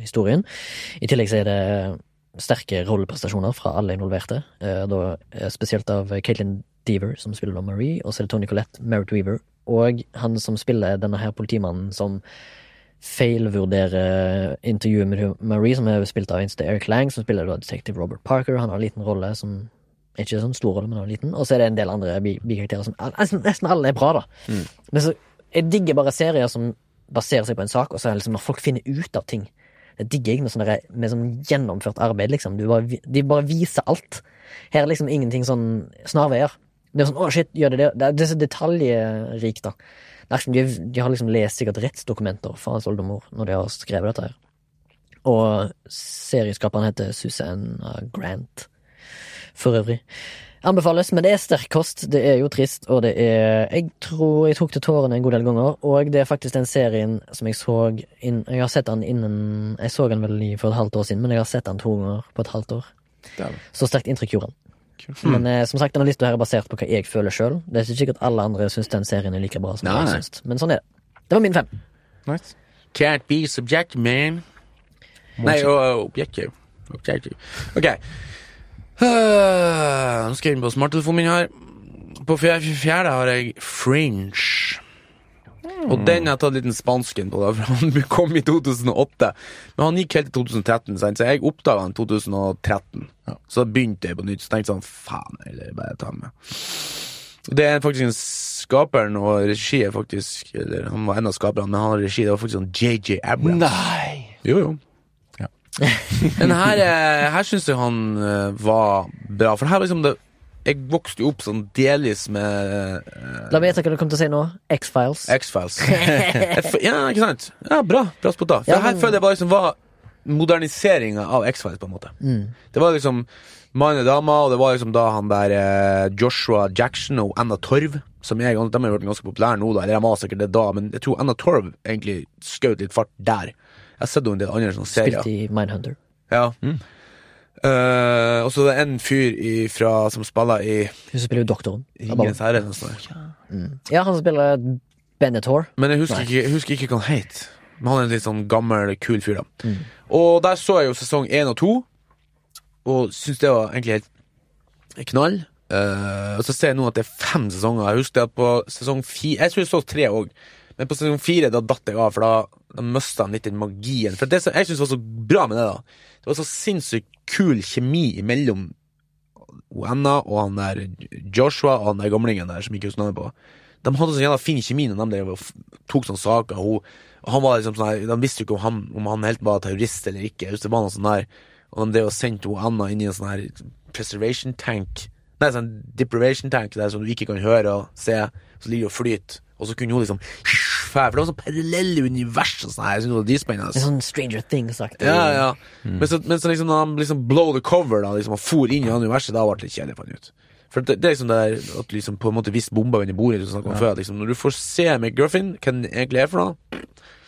historien. I tillegg så er det sterke rolleprestasjoner fra alle involverte. Eh, Da, spesielt av Caitlin Deaver, som spiller da Marie, og så er det Tony Collette, Merritt Weaver, og han som spiller denne her politimannen som feilvurderer intervjuet med Marie, som er spilt av Insta Eric Lang, som spiller da detektiv Robert Parker. Han har en liten rolle som ikke sånn stor rolle, men han liten. Og så er det en del andre bikarakterer som nesten, nesten alle er bra, da. Men så jeg digger bare serier som baserer seg på en sak, og så er det liksom når folk finner ut av ting. Det digger jeg med sånn, der- med sånn gjennomført arbeid, liksom. Du bare, de bare viser alt. Her er liksom ingenting sånn snarveier. Det er sånn 'å, shit, gjør det det?' Det er så detaljrikt, da. De, de har liksom lest sikkert rettsdokumenter fra hans oldemor når de har skrevet dette her. Og serieskaperen heter Susanna Grant, for øvrig. Anbefales, men det er sterk kost. Det er jo trist, og det er Jeg tror jeg tok til tårene en god del ganger, og det er faktisk den serien som jeg så inn, Jeg har sett den innen Jeg så den vel for et halvt år siden, men jeg har sett den to ganger på et halvt år. Så sterkt inntrykk gjorde han. Kult. Men eh, som sagt, denne lista her er basert på hva jeg føler sjøl. Det er ikke sikkert alle andre syns den serien er like bra som Nei, jeg syns. Men sånn er det. Det var min fem. Nice. Can't be subject, man. Nei, objektiv. Objektiv. Ok. Uh, Nå skal jeg inn på smarttelefonen min her. På fjerde, fjerde har jeg Fringe. Og den har jeg tatt en liten spansken på, da, for han kom i 2008. Men han gikk helt til 2013, sant? så jeg oppdaga han i 2013. Så da begynte jeg på nytt. Så tenkte jeg sånn, faen, eller bare ta med. Det er faktisk en skaperen og regi er faktisk Eller han var en av skaperne, men han har regi. Det var faktisk sånn JJ Abrams. Nei! Jo, jo. Ja. Men her, eh, her syns jeg han eh, var bra. For her var liksom det Jeg vokste jo opp sånn delvis med uh, La meg gjette hva du kommer til å si nå. X-Files. X-Files. Ja, ikke sant? Ja, bra. Bra spotta. For Ja, her men- føler jeg bare liksom var moderniseringa av X-Files, på en måte. Mm. Det var liksom mann og dame, og det var liksom da han der uh, Joshua Jackson og Anna Torv, som jeg, de har vært ganske populære nå, da. Eller de var sikkert det da, men jeg tror Anna Torv egentlig skjøt litt fart der. Jeg har sett henne i en del andre sånne serier. Spilt i Mindhunter. Ja. Eh, og så er det en fyr ifra, som spiller i Hun som spiller jo doktoren. Ringens herre. Ja. Mm. Ja, han spiller Benetor. Men jeg husker, ikke, jeg husker ikke hva han het. Men han er en litt sånn gammel, kul fyr, da. Mm. Og der så jeg jo sesong én og to, og syns det var egentlig helt knall. Uh, og så ser jeg nå at det er fem sesonger. Jeg husker at på sesong fire Jeg tror jeg så tre òg, men på sesong fire da datt jeg av, for da, da mista han litt den magien. For det som jeg syns var så bra med det, da, det var så sinnssykt kul kjemi mellom Anna og han der Joshua og han der gamlingen der som ikke husker navnet på. De hadde så jævla fin kjemi når de tok sånne saker. Hun, han var liksom sånn her, De visste jo ikke om han, om han helt var terrorist eller ikke. Husker det var noe sånn der Og de sendte Anna inn i en sånn her preservation tank er sånn deprivation tank der som du ikke kan høre og se, så ligger det og flyter. Og så kunne hun liksom fære, For det var sånn parallelle univers og sånn. Jeg synes det var dritspennende. sånn Stranger Things-aktig. Ja, ja. Men så, men så liksom når han liksom blow the cover, da, liksom, og for inn i det universet, da ble det litt kjedelig, fant jeg ut. For det, det er liksom det der at du liksom på en måte visste bomba under bordet, Du om ja. før. Liksom, når du får se McGuffin, hva den egentlig er for noe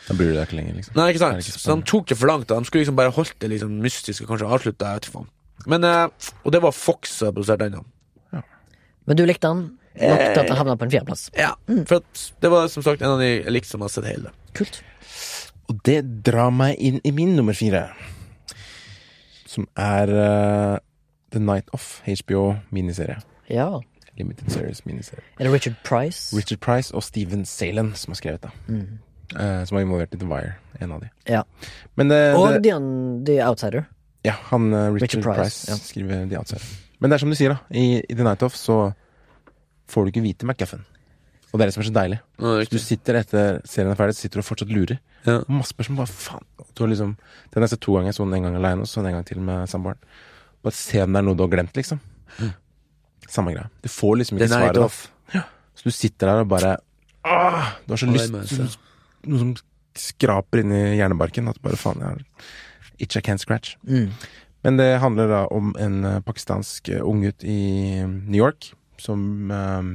Da bryr du deg ikke lenger, liksom. Nei, ikke sant? ikke så han de tok det for langt. da. De skulle liksom bare holdt det liksom mystisk og kanskje avslutte det. jeg vet ikke faen. Men, eh, og det var Fox som produserte den. da. Men du likte han nok til at han havna på en fjerdeplass. Ja, for at det var som sagt en av de jeg likte som har sett hele. Kult. Og det drar meg inn i min nummer fire. Som er uh, The Night Off, HBO-miniserie. Ja. Limited Series miniserie. Er det Richard Price? Richard Price og Steven Salen som har skrevet det. Eh, som var involvert i The Wire, en av de. Ja. Men uh, Og det, The, The Outsider. ja, han eh, Richard, Richard Price, Price, ja. skriver The Outsider. Men det er som du sier, da. I, i The Night Off så får du ikke vite McGuffin. Og det er det som er så deilig. Nå det Du sitter etter serien er ferdig, så sitter du og fortsatt lurer. Ja. Masse spørsmål. Bare faen. Du har liksom Den har jeg sett to ganger. Så den en gang aleine, og så en gang til med samboeren. Bare se om det er noe du har glemt, liksom. Samme greia. Du får liksom ikke svaret. Ja. Så du sitter der og bare Åh, Du har så lyst. Noe som skraper inn i hjernebarken. At bare faen, jeg har Itch I can't scratch. Mm. Men det handler da om en eh, pakistansk eh, unggutt i New York som eh,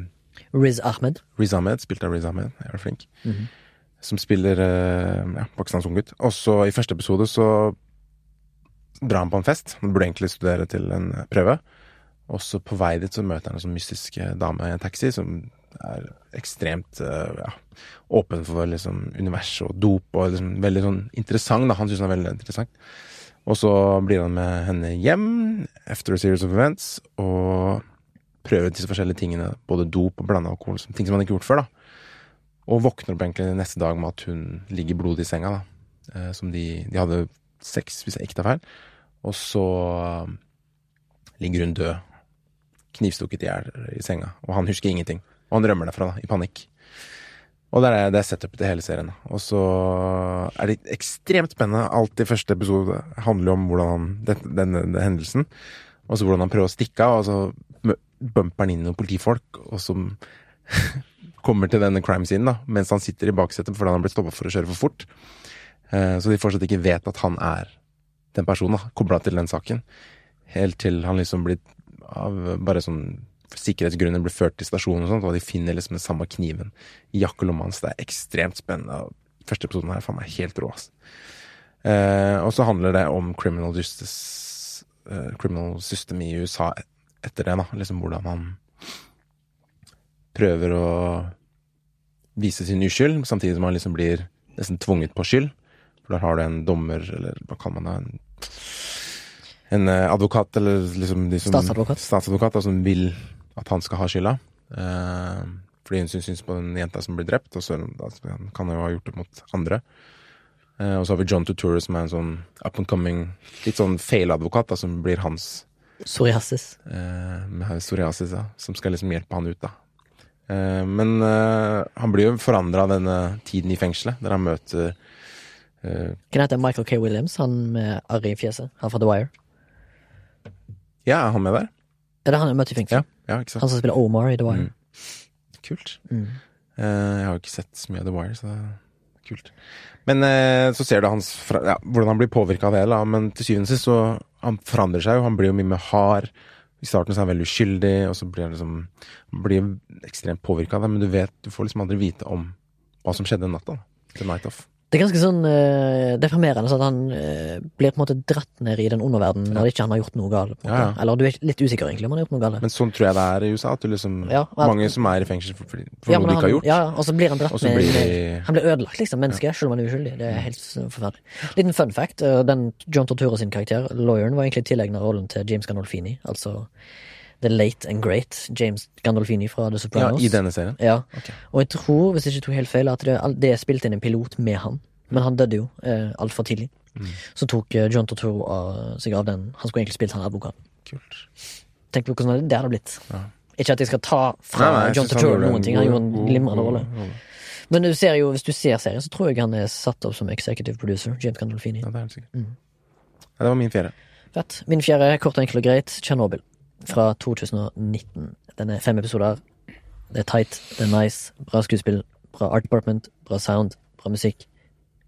Riz Ahmed. Riz Ahmed, spilt av Riz Ahmed, jeg er flink. Mhm. Som spiller uh, ja, pakistansk unggutt. Og så i første episode så drar han på en fest. Han burde egentlig studere til en eh, prøve. Og så på vei dit så møter han en sånn mystisk eh, dame i en taxi som er ekstremt uh, ja, åpen for liksom univers og dop og liksom veldig sånn interessant. Da. Han syns han er veldig interessant. Og så blir han med henne hjem after a series of events og prøver disse forskjellige tingene. Både dop og blanda alkohol. Ting som han ikke har gjort før. da Og våkner opp egentlig neste dag med at hun ligger blodig i senga. da eh, Som de, de hadde sex, hvis jeg ikke tar feil. Og så eh, ligger hun død. Knivstukket i hjel i senga. Og han husker ingenting. Og han rømmer derfra, da, i panikk. Og det er, det er setupet til hele serien. Og så er det ekstremt spennende. Alt i første episode handler om hvordan den, den denne hendelsen. Og så hvordan han prøver å stikke av, og så mø- bumper han inn noen politifolk, og som kommer til denne crime scenen da, mens han sitter i baksetet fordi han har blitt stoppet for å kjøre for fort. Eh, så de fortsatt ikke vet at han er den personen, kobla til den saken. Helt til han liksom blir av bare sånn sikkerhetsgrunner blir ført til stasjonen og sånt, og de finner liksom den samme kniven i jakkelomma hans. Det er ekstremt spennende. Første episoden her er faen meg helt rå, ass. Eh, og så handler det om criminal justice eh, Criminal system i USA etter det, da. Liksom hvordan han prøver å vise sin uskyld, samtidig som han liksom blir nesten tvunget på skyld. For der har du en dommer, eller hva kaller man det, en, en eh, advokat, eller liksom de som Statsadvokat. Statsadvokat, da, som vil at han skal ha skylda. Eh, fordi hun syns, på den jenta som blir drept, og så kan han jo ha gjort det mot andre. Eh, og så har vi John Turturro, som er en sånn up and coming, litt sånn feiladvokat, som blir hans Psoriasis. eh, med psoriasis, ja, som skal liksom hjelpe han ut, da. Eh, men eh, han blir jo forandra denne tiden i fengselet, der han møter eh, Hva hete Michael K. Williams? Han med arr i fjeset. Han fra The Wire. Ja, er han med der? Er det han jeg møtte i fengsel? Ja, ja ikke sant? Han som spiller Omar i The Wire. Kult. Mm. Eh, jeg har jo ikke sett så mye av The Wire, så det er kult. Men eh, så ser du hans ja, hvordan han blir påvirka av det, da. Men til syvende og sist så Han forandrer seg jo. Han blir jo mye mer hard. I starten så er han veldig uskyldig, og så blir han liksom blir ekstremt påvirka av det. Men du vet, du får liksom aldri vite om hva som skjedde den natta. The night off. Det er ganske sånn uh, deprimerende sånn at han uh, blir på en måte dratt ned i den underverdenen når ikke han har gjort noe galt. Ja, ja. Eller du er litt usikker egentlig om han har gjort noe galt. Men sånn tror jeg det er i USA. At du liksom Ja, at- Mange som er i fengsel for, for, Ja, noe han, de ikke har gjort. Ja, og så blir han dratt ned blir Han blir ødelagt, liksom, Mennesket, selv om han er uskyldig. Det er helt forferdelig. Liten fun fact. eh, Den John Tortura sin karakter, lawyeren, var egentlig tilegnet rollen til James Gandolfini. Altså The Late and Great James Gandolfini fra The ja, I denne serien. Ja. Okay. Og jeg tror, hvis jeg ikke tok helt feil, at det, det er spilt inn en pilot med han. Men han døde jo eh, altfor tidlig. Mm. Så tok eh, John Tortoro av, seg av den. Han skulle egentlig spilt han advokaten. Kult. Tenk på hvordan det hadde blitt. Ja. Ikke at jeg skal ta fra Nei, nei, John Tortoro noen ting, han gjorde en glimrende rolle. Men du ser jo, hvis du ser serien, så tror jeg han er satt opp som executive producer. James Gandolfini. Ja, det er sikkert. Mm. Ja, det var min fjerde. Fett. Min fjerde, kort og enkelt og greit, Tsjernobyl. Fra 2019. Den er fem episoder. Det er tight, det er nice, bra skuespill, bra art department, bra sound, bra musikk.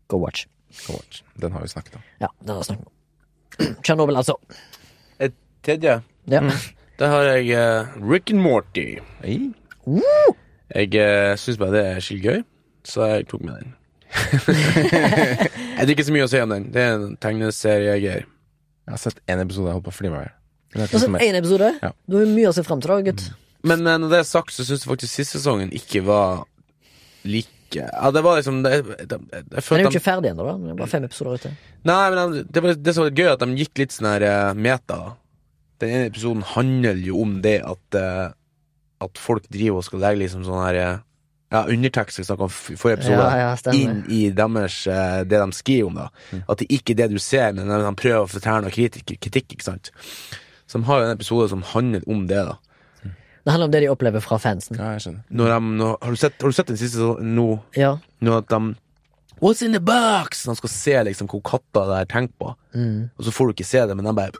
Go watch. Go watch. Den har vi snakket om. Ja, den har vi snakket om. Tsjernobyl, altså. Et tredje. Ja. Der har jeg uh, Rick and Morty. Hey. Jeg uh, syns bare det er skikkelig gøy, så jeg tok med den. jeg har ikke så mye å si om den. Det er en tegneseriegreier. Jeg har sett én episode, jeg holdt på å flire meg i Altså, én episode. Ja. Du har mye å se fram til, da, gutt. Men eh, når det er sagt, så syns jeg faktisk siste sesongen ikke var like Ja, det var liksom det, det, jeg, jeg Den er jo ikke ferdig ennå, da. Det er bare fem episoder ute. Nei, men det var det som var gøy, at de gikk litt sånn her eh, meta. Den ene episoden handler jo om det at eh, At folk driver og skal legge liksom sånn her eh, Ja, undertekst vi snakka om i forrige episode. Ja, ja, inn i deres, eh, det de skriver om. da At det ikke er det du ser, men de prøver å fortelle noe kritikk, kritikk. ikke sant De har en episode som handler om det. da Det handler om det de opplever fra fansen. Ja, jeg skjønner. Når de, når, har, du sett, har du sett den siste så- nå? Ja. Nå at de What's in the box? De skal se liksom hvor katta det her tenker på. Mm. Og så får du ikke se det, men de bare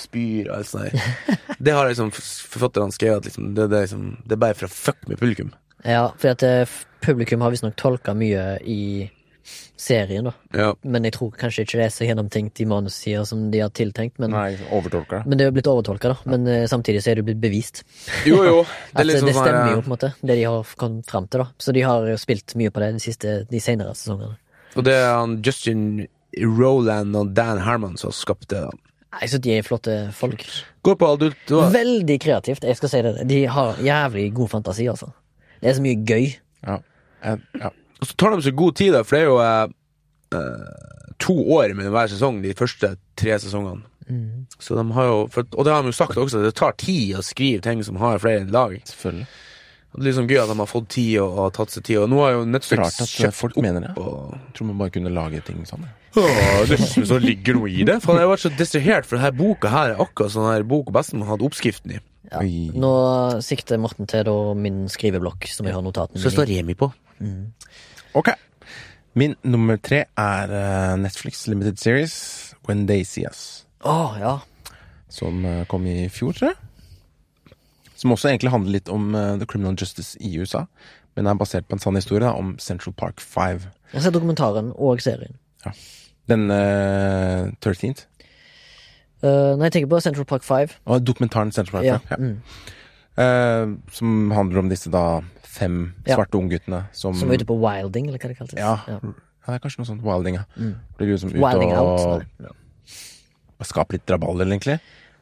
spyr og alt sånt. Det har liksom forfatterne skrevet at liksom, det, det, liksom, det er bare for å fuck med publikum. ja, for at uh, publikum har visstnok tolka mye i serien, da. Ja. Men jeg tror kanskje ikke det er så gjennomtenkt i manussider som de har tiltenkt. Men, Nei, men det er jo blitt overtolka, da. Men eh, samtidig så er det blitt bevist. Jo, jo. Det At er liksom det sånn stemmer jo, på en måte, det de har kommet fram til, da. Så de har jo spilt mye på det de siste, de senere sesongene. Og det er han Justin Roland og Dan Herman som har skapt det. da. Nei, så de er flotte folk. Går på adult. du har... Veldig kreativt, jeg skal si det. De har jævlig god fantasi, altså. Det er så mye gøy. Ja. Ja. Og så tar de så god tid, da, for det er jo eh, eh, to år mellom hver sesong, de første tre sesongene. Så de har jo, for, og det har de jo sagt også, det tar tid å skrive ting som har flere enn lag. Selvfølgelig. Og det er liksom gøy at de har fått tid og, og tatt seg tid. Og nå har jo Netflix Rart at eh, kjøpt folk mener det. og Jeg tror man bare kunne lage ting sånn. det synes ligger noe i det. For jeg har vært så distrahert, for denne boka her er akkurat sånn her bok bestemor hadde oppskriften i. Ja. Nå sikter Morten til da min skriveblokk, som jeg har notatene Så står. Remi på. Ok. Min nummer tre er eh, Netflix Limited Series When They See Us. Å, ja. Som eh, kom i fjor, tror jeg. Som også egentlig handler litt om eh, The Criminal Justice i USA. Men er basert på en sann historie da, om Central Park 5. Jeg ser dokumentaren og serien. Den eh, 13th. Uh, når jeg tenker på Central Park 5 Og dokumentaren Central Park ja. 5. Ja. Mm. Eh, som handler om disse da fem svarte ungguttene som Som er ute på wilding, eller hva det kalles. Ja, ja, det er kanskje noe sånt. Wilding, ja. Mm. Blir liksom ute Wilding og out, ja. og skaper litt draballer, egentlig.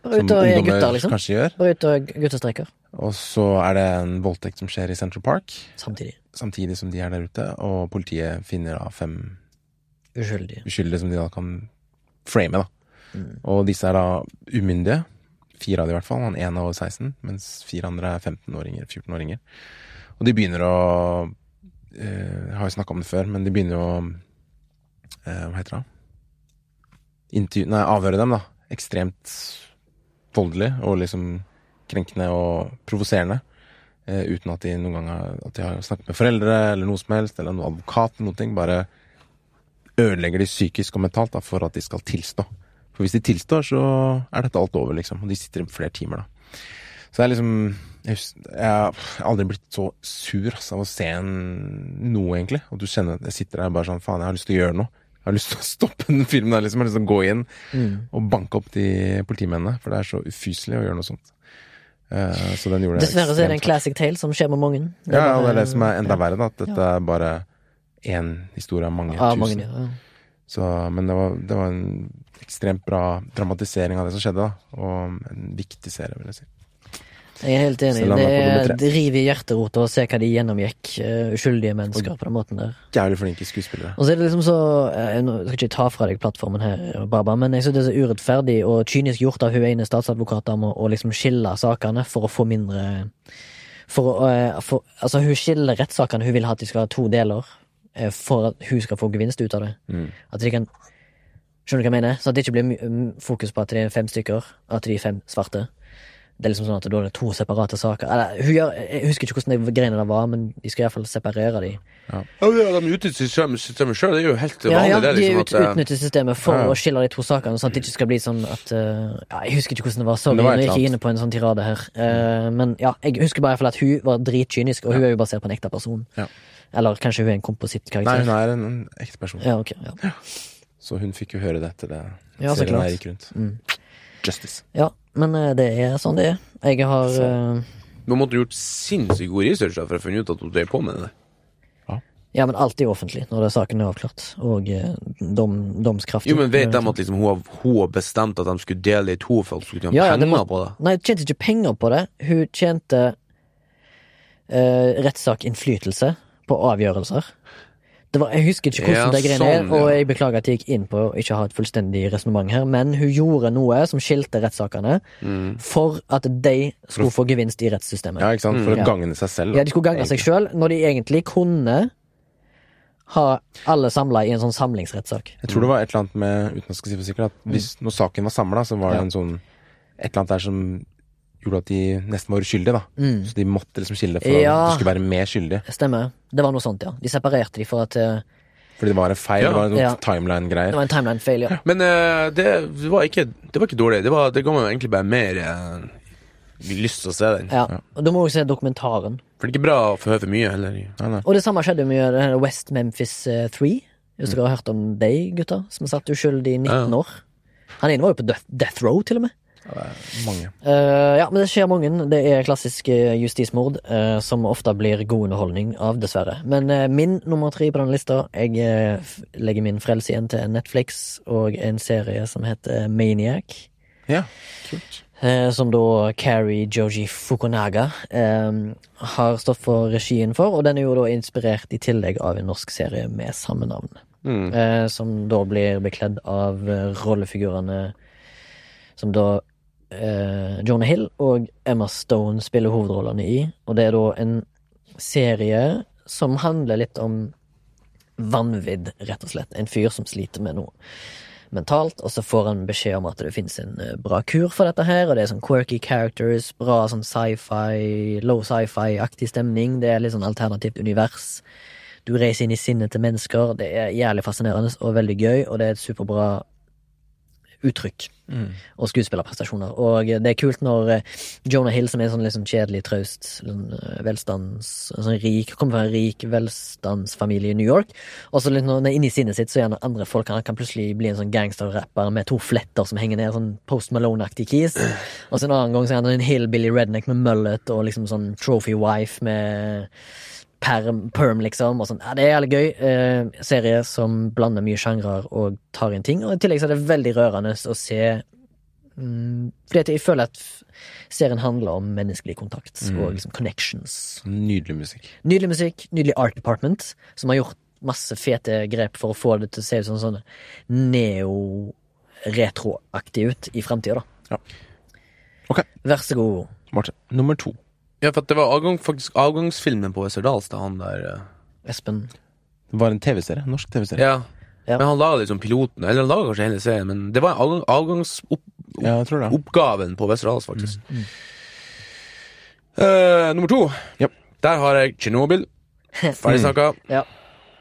Bare ute og er gutter, liksom. kanskje gjør. Bare ute og guttestreker. Og så er det en voldtekt som skjer i Central Park, Samtidig. samtidig som de er der ute, og politiet finner da fem Uskyldige. uskyldige som de da kan frame, da. Mm. Og disse er da umyndige. Fire av de i hvert fall. Han ene er over 16, mens fire andre er 15-åringer, 14-åringer. Og de begynner å eh, Jeg har jo snakka om det før, men de begynner å eh, Hva heter det? Intervju... Nei, avhøre dem, da. Ekstremt voldelig og liksom krenkende og provoserende. Eh, uten at de noen gang har, at de har snakket med foreldre eller noe som helst, eller noen advokat noen ting. Bare ødelegger de psykisk og mentalt da, for at de skal tilstå. For hvis de tilstår, så er dette alt over, liksom. Og de sitter i flere timer, da. Så det er liksom Jeg, har aldri blitt så sur altså, av å se en, noe, egentlig. Og du kjenner at jeg sitter der bare sånn Faen, jeg har lyst til å gjøre noe. Jeg har lyst til å stoppe den filmen der, liksom. Jeg har lyst til å gå inn Mm. og banke opp de politimennene. For det er så ufyselig å gjøre noe sånt. Uh, så den gjorde Dessverre så er det en classic tale som skjer med mange. ja, ja, det er det som er enda ja. verre, da. At dette er bare én historie av mange Ja, tusen. mange, ja. Så, men det var, det var en ekstremt bra dramatisering av det som skjedde, da. Og en viktig serie, vil jeg si. Jeg er helt enig. Det, er er, det river i hjerterota å se hva de gjennomgikk, eh, uskyldige mennesker, på den måten der. Jævlig flinke skuespillere. Og så er det liksom så Jeg Nå skal ikke ta fra deg plattformen her, Baba, men jeg synes det er så urettferdig og kynisk gjort av hun ene statsadvokatdama å liksom skille sakene for å få mindre For eh, for, Altså, hun skiller rettssakene. Hun vil ha at de skal ha to deler uh, for at hun skal få gevinst ut av det. Mm. At de kan Skjønner du hva jeg mener? Så at det ikke blir fokus på at det er fem stykker, at de er fem svarte. Det er liksom sånn at da er det to separate saker. Eller, hun gjør, jeg husker ikke hvordan de greiene der var, men de skal iallfall separere de. Ja, er de utnytter systemet systemet sjøl, det er jo helt vanlig. ja, det er de liksom ut, at eh, utnytter systemet for Ja, ja. å skille de to sakene, sånn at det ikke skal bli sånn at eh, ja, Jeg husker ikke hvordan det var, sorry, nå er jeg ikke inne på en sånn tirade her. Uh, men ja, jeg husker bare i hvert fall at hun var dritkynisk, og hun er jo basert på en ekte person. Ja. Eller kanskje hun er en Nei, hun er en, en ekte person. Ja, ok, ja. Så hun fikk jo høre det etter det. Ja, så klart. gikk rundt. Mm. Justice. ja, men eh, det er sånn det er. Jeg har du Man måtte gjort sinnssykt god research for å finne ut at du drev på med det. Ja, men alt er offentlig når det saken er avklart, og eh, dom, domskraftig. Jo, men vet de at liksom hun har, hun har bestemt at de skulle dele i to for at skulle tjene Ja, ja, det penger må- på det? Nei, hun tjente ikke penger på det. Hun tjente eh, rettssakinnflytelse på avgjørelser. Det var, jeg husker ikke hvordan Ja, det greiene er, sånn, og jeg beklager at jeg gikk inn på å ikke ha et fullstendig resonnement her, men hun gjorde noe som skilte rettssakene Mm. for at de skulle få gevinst i rettssystemet. Ja, ikke sant? For Mm. å Ja. gagne seg selv. Ja, de skulle gagne seg sjøl, når de egentlig kunne ha alle samla i en sånn samlingsrettssak. Jeg tror det var et eller annet med, uten å si for sikkert, at hvis, når saken var samla, så var det Ja. en sånn Et eller annet der som gjorde at de nesten var uskyldige, da. Mm. Så de måtte liksom skille for Ja. at de skulle være mer skyldige. Stemmer. Det var noe sånt, ja. De separerte de for at uh... Fordi det var en feil. Ja. Det var noen Ja. det timeline-greier. var en timeline-feil, ja. Men uh, det, var ikke, det var ikke dårlig. Det, var, det ga meg egentlig bare mer uh, lyst til å se den. ja. Og da må du se dokumentaren. For det er ikke bra å få høre for mye heller. Nei, nei. Og det samme skjedde med West Memphis eh, 3. Hvis dere har hørt om deg, gutta som satt uskyldig i 19 Ja. år. Han ene var jo på death, death row, til og med. Mange. Uh, ja, men det skjer mange. Det er klassisk eh, justismord, uh, som ofte blir god underholdning av, dessverre. Men uh, min nummer tre på den lista Jeg legger min frelse igjen til Netflix og en serie som heter Maniac. Ja, kult. Eh, som da Carrie Joji Fukunaga eh, har stått for regien for, og den er jo da inspirert i tillegg av en norsk serie med samme navn. Mm. Eh, som da blir bekledd av rollefigurene som da eh, Jonah Hill og Emma Stone spiller hovedrollene i. Og det er da en serie som handler litt om vanvidd, rett og slett. En fyr som sliter med noe mentalt, og så får han beskjed om at det finnes en eh, bra kur for dette her, og det er sånn quirky characters, bra sånn sci-fi, low sci-fi-aktig stemning, det er litt sånn alternativt univers. Du reiser inn i sinnet til mennesker, det er jævlig fascinerende og veldig gøy, og det er et superbra uttrykk og skuespillerprestasjoner. Og det er kult når eh, Jonah Hill, som er sånn liksom kjedelig, traust, sånn, eh, velstands... Sånn rik, kommer fra en rik velstandsfamilie i New York, og så litt når han er inni sinnet sitt, så er han andre folk Han kan plutselig bli en sånn gangsterrapper med to fletter som henger ned, sånn Post Malone-aktig keys. Og så en annen gang så er han en hillbilly redneck med mullet og liksom sånn trophy wife med perm, perm, liksom. Og sånn. Ja, det er jævlig gøy. Eh, serie som blander mye sjangrer og tar inn ting. Og i tillegg så er det veldig rørende å se mm, Fordi jeg føler at serien handler om menneskelig kontakt og liksom connections. Nydelig musikk. Nydelig musikk, nydelig art department, som har gjort masse fete grep for å få det til å se ut som sånn neo-retroaktig ut i framtida, da. Ja. Ok. Vær så god. Martin. Nummer to. Ja, for det var avgang, faktisk avgangsfilmen på Westerdals da han der eh, Espen. Det var en TV-serie. Norsk TV-serie. Ja. Ja. Men han laga liksom piloten, eller han laga kanskje hele serien, men det var avgang, avgangsoppgaven Ja, på Westerdals, faktisk. Uh, nummer to. Yep. Der har jeg Tsjernobyl. Ferdig snakka.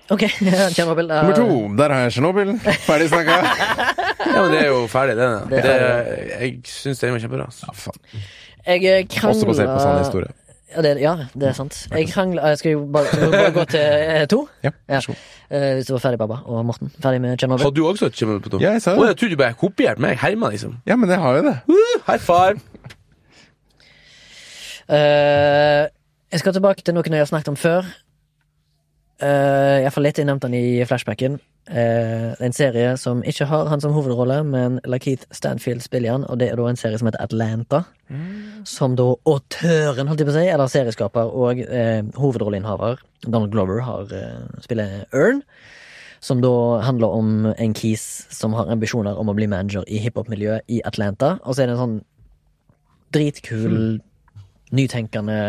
Ok, Tsjernobyl. uh, Nummer to. Der har jeg Tsjernobyl. Ferdig snakka. Ja, men det er jo ferdig, det. Det det jeg syns den var kjempebra. altså. Ja, faen. Jeg eh, krangla Også basert på sann historie. Ja, det, ja, det er sant. Jeg krangla Jeg skal jo bare, skal bare gå til eh, to. Ja, Ja. Eh, hvis du var ferdig, Baba og Morten. Ferdig med Chernobyl. Hadde du også Tsjernobyl på to? Ja, jeg sa det. det. jeg trodde du bare kopierte meg. Herma, liksom. Ja, men det har jo det. Uh, high five! Uh, jeg skal tilbake til noe jeg har snakket om før. Uh, Iallfall litt. innnevnt han i flashbacken. Eh, en serie som ikke har han som hovedrolle, men Lakeith Stanfield spiller han, og det er da en serie som heter Atlanta. Som da autøren, holdt jeg på å si, eller serieskaper og eh, hovedrolleinnehaver, Donald Glover, har uh, spiller Earn. Som da handler om en kis som har ambisjoner om å bli manager i hiphop-miljøet i Atlanta. Og så er det en sånn dritkul, nytenkende,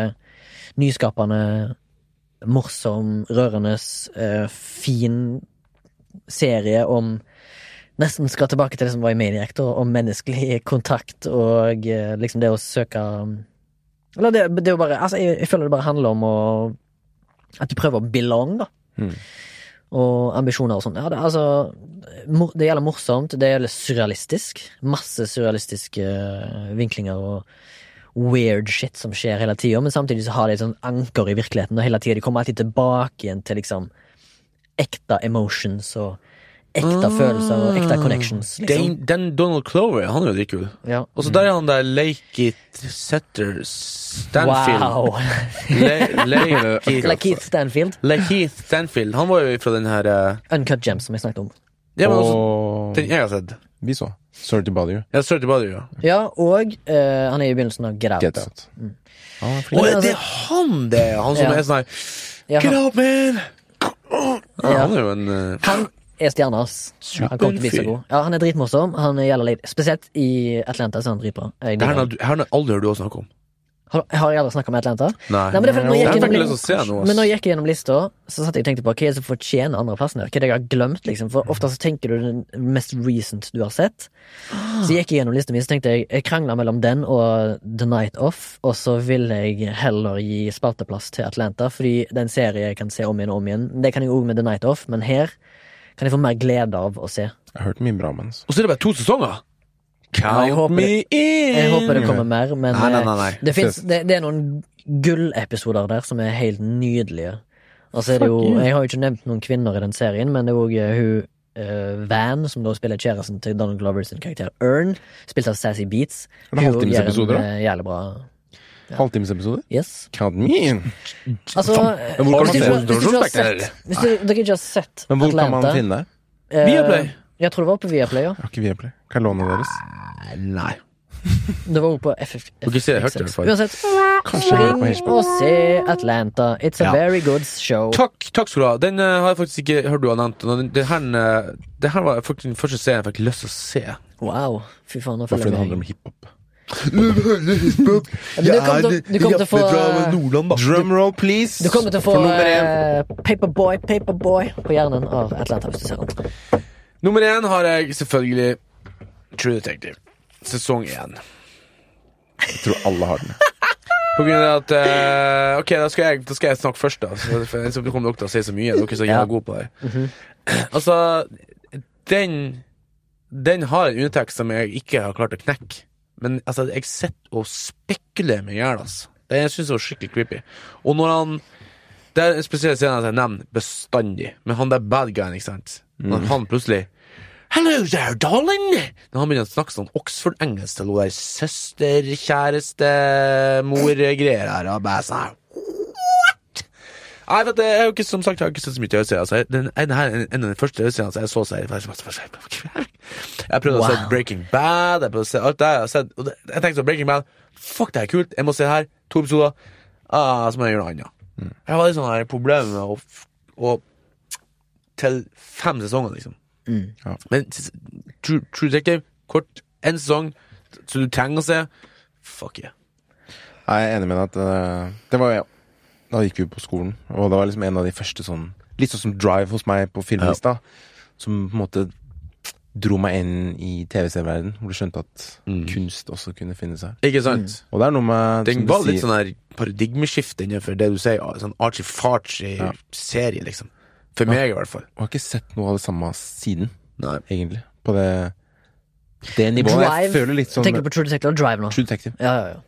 nyskapende, morsom, rørende, eh, fin serie om nesten skal tilbake til det som var i Maniac, da, om menneskelig kontakt og eh, liksom det å søke Eller det, det jo bare Altså, jeg, jeg føler det bare handler om å At du prøver å belong, da. Mm. Og ambisjoner og sånn. Ja, det, altså, det gjelder morsomt, det gjelder surrealistisk. Masse surrealistiske eh, vinklinger og weird shit som skjer hele tida, men samtidig så har de et sånn anker i virkeligheten, og hele tida de kommer alltid tilbake igjen til liksom ekte emotions og ekte følelser og ekte connections, liksom. Den, den Donald Clover, han er jo dritkul. Ja. Og så der er han der Lake It Setter Stanfield. Wow! Le, Lake Eller It Keith Stanfield. Lakeith Stanfield. Han var jo fra den her uh... Uncut Gems, som jeg snakket om. Ja, men også den jeg har sett. vi så. Sorry to bother you. Ja, Sorry to bother you. ja. Ja, og eh, han er i begynnelsen av Get Out. Get out. Mm. Ah, Å, flink. er han det? Han som Ja. er sånn her Ja, Get han, out, man! Ja, Ja. Han er jo en eh, han er stjerna, ass. Ja, Han kommer til å bli så Superfyr. god. Ja, han er dritmorsom. Han gjelder litt. Spesielt i Atlanta, så er han dritbra. Jeg Det her har du- her har jeg aldri hørt du snakke om. Har, har jeg aldri snakka om Atlanta? Nei. Nei, men når jeg gjennom, men når jeg gikk gjennom lista, så satt jeg og tenkte på hva er det som fortjener andreplassen her? Hva er det jeg har glemt, liksom? For ofte så tenker du den mest recent du har sett. Så jeg gikk jeg gjennom lista mi, så tenkte jeg jeg krangla mellom den og The Night Off, og så ville jeg heller gi spalteplass til Atlanta, fordi det er en serie jeg kan se om igjen og om igjen. Det kan jeg òg med The Night Off, men her kan jeg få mer glede av å se. Jeg har hørt mye bra om hans. Og så er det bare to sesonger! Ja, me det, in! Jeg håper det kommer mer, men Nei, nei, eh, nei, nei. Det, finnes, det, det er noen gullepisoder der som er helt nydelige. Altså er det jo Jeg har jo ikke nevnt noen kvinner i den serien, men det er òg hun eh, Van, som da spiller kjæresten til Donald Glover sin karakter Earn, spilt av Sassy Beats. Er det Hun halvtimes gjør en, episoder, da? eh, Jævlig bra. Halvtimesepisoder? Yes. Count me in! Altså, hvor kan man hvis du ikke har sett Atlanta dere Men hvor kan man finne det? eh, Viaplay. Jeg tror det var på Viaplay, ja. Ikke Viaplay. Hva er lånet deres? Nei. Det var på FF. Du ikke det hvert. Uansett, Kanskje ring og se Atlanta. It's a Ja. very good show. Takk, takk skal du ha. Den eh, har jeg faktisk ikke hørt du har nevnt. og Den, den, her, eh, det her var faktisk den første serien jeg fikk lyst til å se. Wow. Fy faen, nå fordi følger det jeg handler om hiphop. Men Du kommer til, du kommer til å få Nordland. Drumroll, please! Du kommer til å få For nummer én. eh, Paperboy, Paperboy på hjernen av Atlanta, hvis du ser den. Nummer én har jeg selvfølgelig True Detective. Sesong én. Jeg tror alle har den. På grunn av at eh, Ok, da skal, jeg, da skal jeg snakke først, da. Så, for ellers så kommer dere til å si så mye. Dere er så Ja. jævla gode på det. Altså, den Den har en undertekst som jeg ikke har klart å knekke. Men altså, jeg sitter og spekulerer meg i hjel, altså. Det jeg synes jeg var skikkelig creepy. Og når han Det er en spesiell scene jeg nevner bestandig, men han der bad guyen, ikke sant. Når han plutselig Hello there, darling! Når han begynner å snakke sånn Oxford-engelsk til hun der søster-kjæreste-mor-greier her, og bare sånn What?! Nei, vet du, jeg har jo ikke, som sagt, jeg har ikke sett så mye TV-serier. Altså, den, en, en, en av de første TV-seriene jeg så seg Jeg prøvde å se Breaking Bad, jeg prøvde å se alt det jeg har sett. Og det, jeg tenkte sånn, Breaking Bad, fuck, det er kult, jeg må se her. To episoder. Ah, så må jeg gjøre noe annet. Jeg har litt sånn her med å, å Til fem sesonger, liksom. Mm. Ja. Men True, True Detective, kort, én sesong, så du trenger å se. Fuck yeah. Jeg er enig med deg at uh, Det var jo Da gikk vi på skolen, og det var liksom en av de første sånn Litt sånn som Drive hos meg på filmlista, som på en måte dro meg inn i TV-serieverden, hvor du skjønte at Mm. kunst også kunne finne seg. Ikke sant? Og det er noe med Den var litt sånn her paradigmeskifte innenfor det du sier. Sånn archie-farchie Ja. liksom. For meg, i hvert fall. Og har ikke sett noe av det samme siden, Nei. egentlig. På det Det nivået. Jeg føler litt sånn Tenker du på True Detective og Drive nå? True Detective. Ja, ja, ja.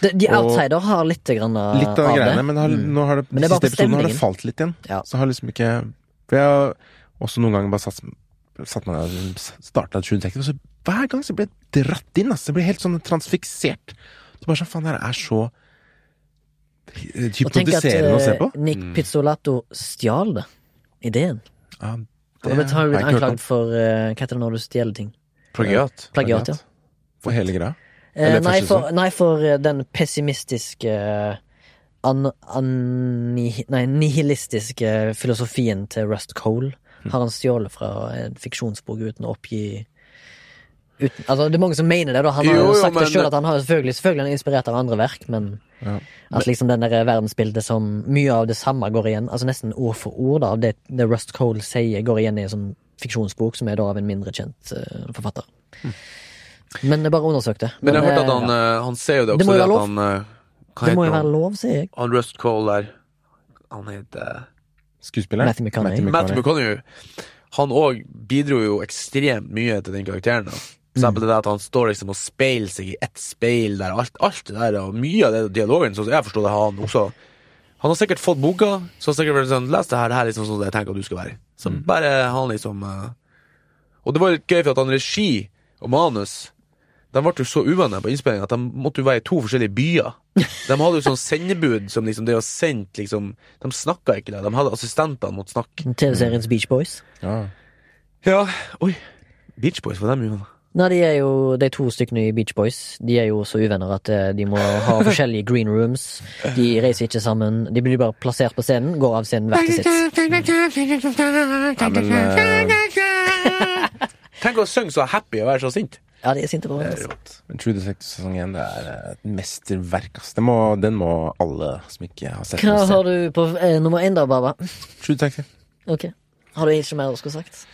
De, de Og- Outsider har litt grann av, Litt av av greiene, det. men har, Mm. nå har det, Men det siste episoden har det falt litt igjen. Ja. Så har liksom ikke For jeg har også noen ganger bare satt, satt meg ned og starta True Detective, og så hver gang så blir jeg dratt inn. Altså. Jeg blir helt sånn transfiksert. Så bare sånn, faen, det her er så hy- Og tenk at hypnotiserende å se eh, på. Nick Pizzolato stjal det. Ideen. Ja, Han har blitt- anklaget for uh, Hva heter det når du stjeler ting? Plagiat. Plagiat, ja. For hele greia. Eh, Eller nei, for, nei, for eh, den pessimistiske eh, an, an, nei, nihilistiske filosofien til Rust Cole Hm. har han stjålet fra en fiksjonsbok uten å oppgi uten, Altså, det er mange som mener det, da. Han har Jo, jo jo, sagt det selv sjøl at han har selvfølgelig, selvfølgelig han er inspirert av andre verk, men Ja. at liksom den der verdensbildet som Mye av det samme går igjen, altså nesten ord for ord, da, av det, det Rust Cole sier, går igjen i en sånn fiksjonsbok, som er da av en mindre kjent uh, forfatter. Men jeg bare undersøkte. Men jeg har hørt eh, at han, ja. han ser jo det også, Det må jo være lov. han eh, Det må jo være lov, sier jeg. Han Rust Cole der. Han heter Skuespiller? Matthew McConaughey. Matthew McConaughey. Han òg bidro jo ekstremt mye til den karakteren. da. For eksempel det der at han står liksom og speiler seg i ett speil der, alt, alt det der, og mye av det dialogen, sånn som jeg forstår det, har han også Han har sikkert fått boka, så har han sikkert vært sånn Les det her, det her er liksom sånn jeg tenker at du skal være. Så bare han liksom eh, Og det var litt gøy, for at han regi og manus De ble jo så uvenner på innspillinga at de måtte jo være i to forskjellige byer. De hadde jo sånn sendebud som liksom det var sendt liksom De snakka ikke, da. De hadde assistentene måtte snakke. TV-seriens Beach Boys. Ja. Ja, oi. Beach Boys, var de uvenner? Nei, de er jo de to stykkene i Beach Boys. De er jo så uvenner at eh, de må ha forskjellige green rooms. De reiser ikke sammen. De blir bare plassert på scenen, går av scenen hvert til sitt. ja, men eh, Tenk å synge så happy og være så sint. Ja, de er sinte på Det hverandre. er rått. men True Detective sesong 1 det er eh, et mesterverk. ass. Den må, den må alle som ikke har sett Hva den, se. har du på eh, nummer én, da, Baba? True Detective. Ok. Har du ikke mer du skulle sagt?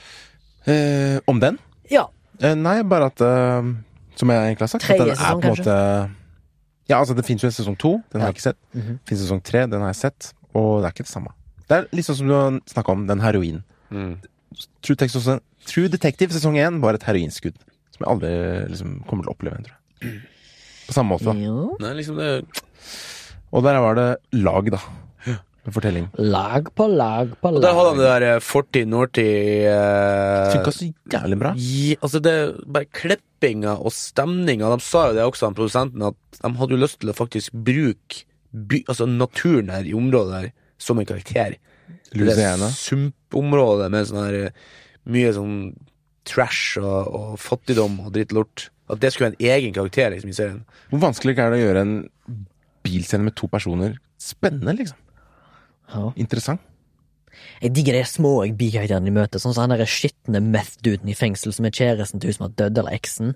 Eh, om den? Ja. Eh, nei, bare at eh, Som jeg egentlig har sagt. Tredje at den er sesong, på en måte Ja, altså, det fins jo en sesong to. Den har jeg ikke sett. Mm Det fins sesong tre. Den har jeg sett. Og det er ikke det samme. Det er litt sånn som du har snakka om, den heroinen. True, Detective, True Detective sesong én var et heroinskudd. Som jeg aldri liksom, kommer til å oppleve igjen, tror jeg. På samme måte. da. Nei, liksom det Og der var det lag, da. Med fortelling. Lag på lag på Og der hadde han det lag. der eh, fortid, nårtid eh, Funka så jævlig bra. gi- Altså, det bare klippinga og stemninga. De sa jo det også, han produsenten, at de hadde jo lyst til å faktisk bruke by, altså naturen her i området der som en karakter. Louisiana. Det sumpområdet med sånn her eh, mye sånn trash og, og fattigdom og drittlort. At det skulle være en egen karakter liksom, i serien. Hvor vanskelig er det å gjøre en bilscene med to personer spennende, liksom? Ja. Interessant. Jeg digger de små bikarakterene de møter, sånn som han skitne meth-duden i fengsel som er kjæresten til hun som har dødd, eller eksen.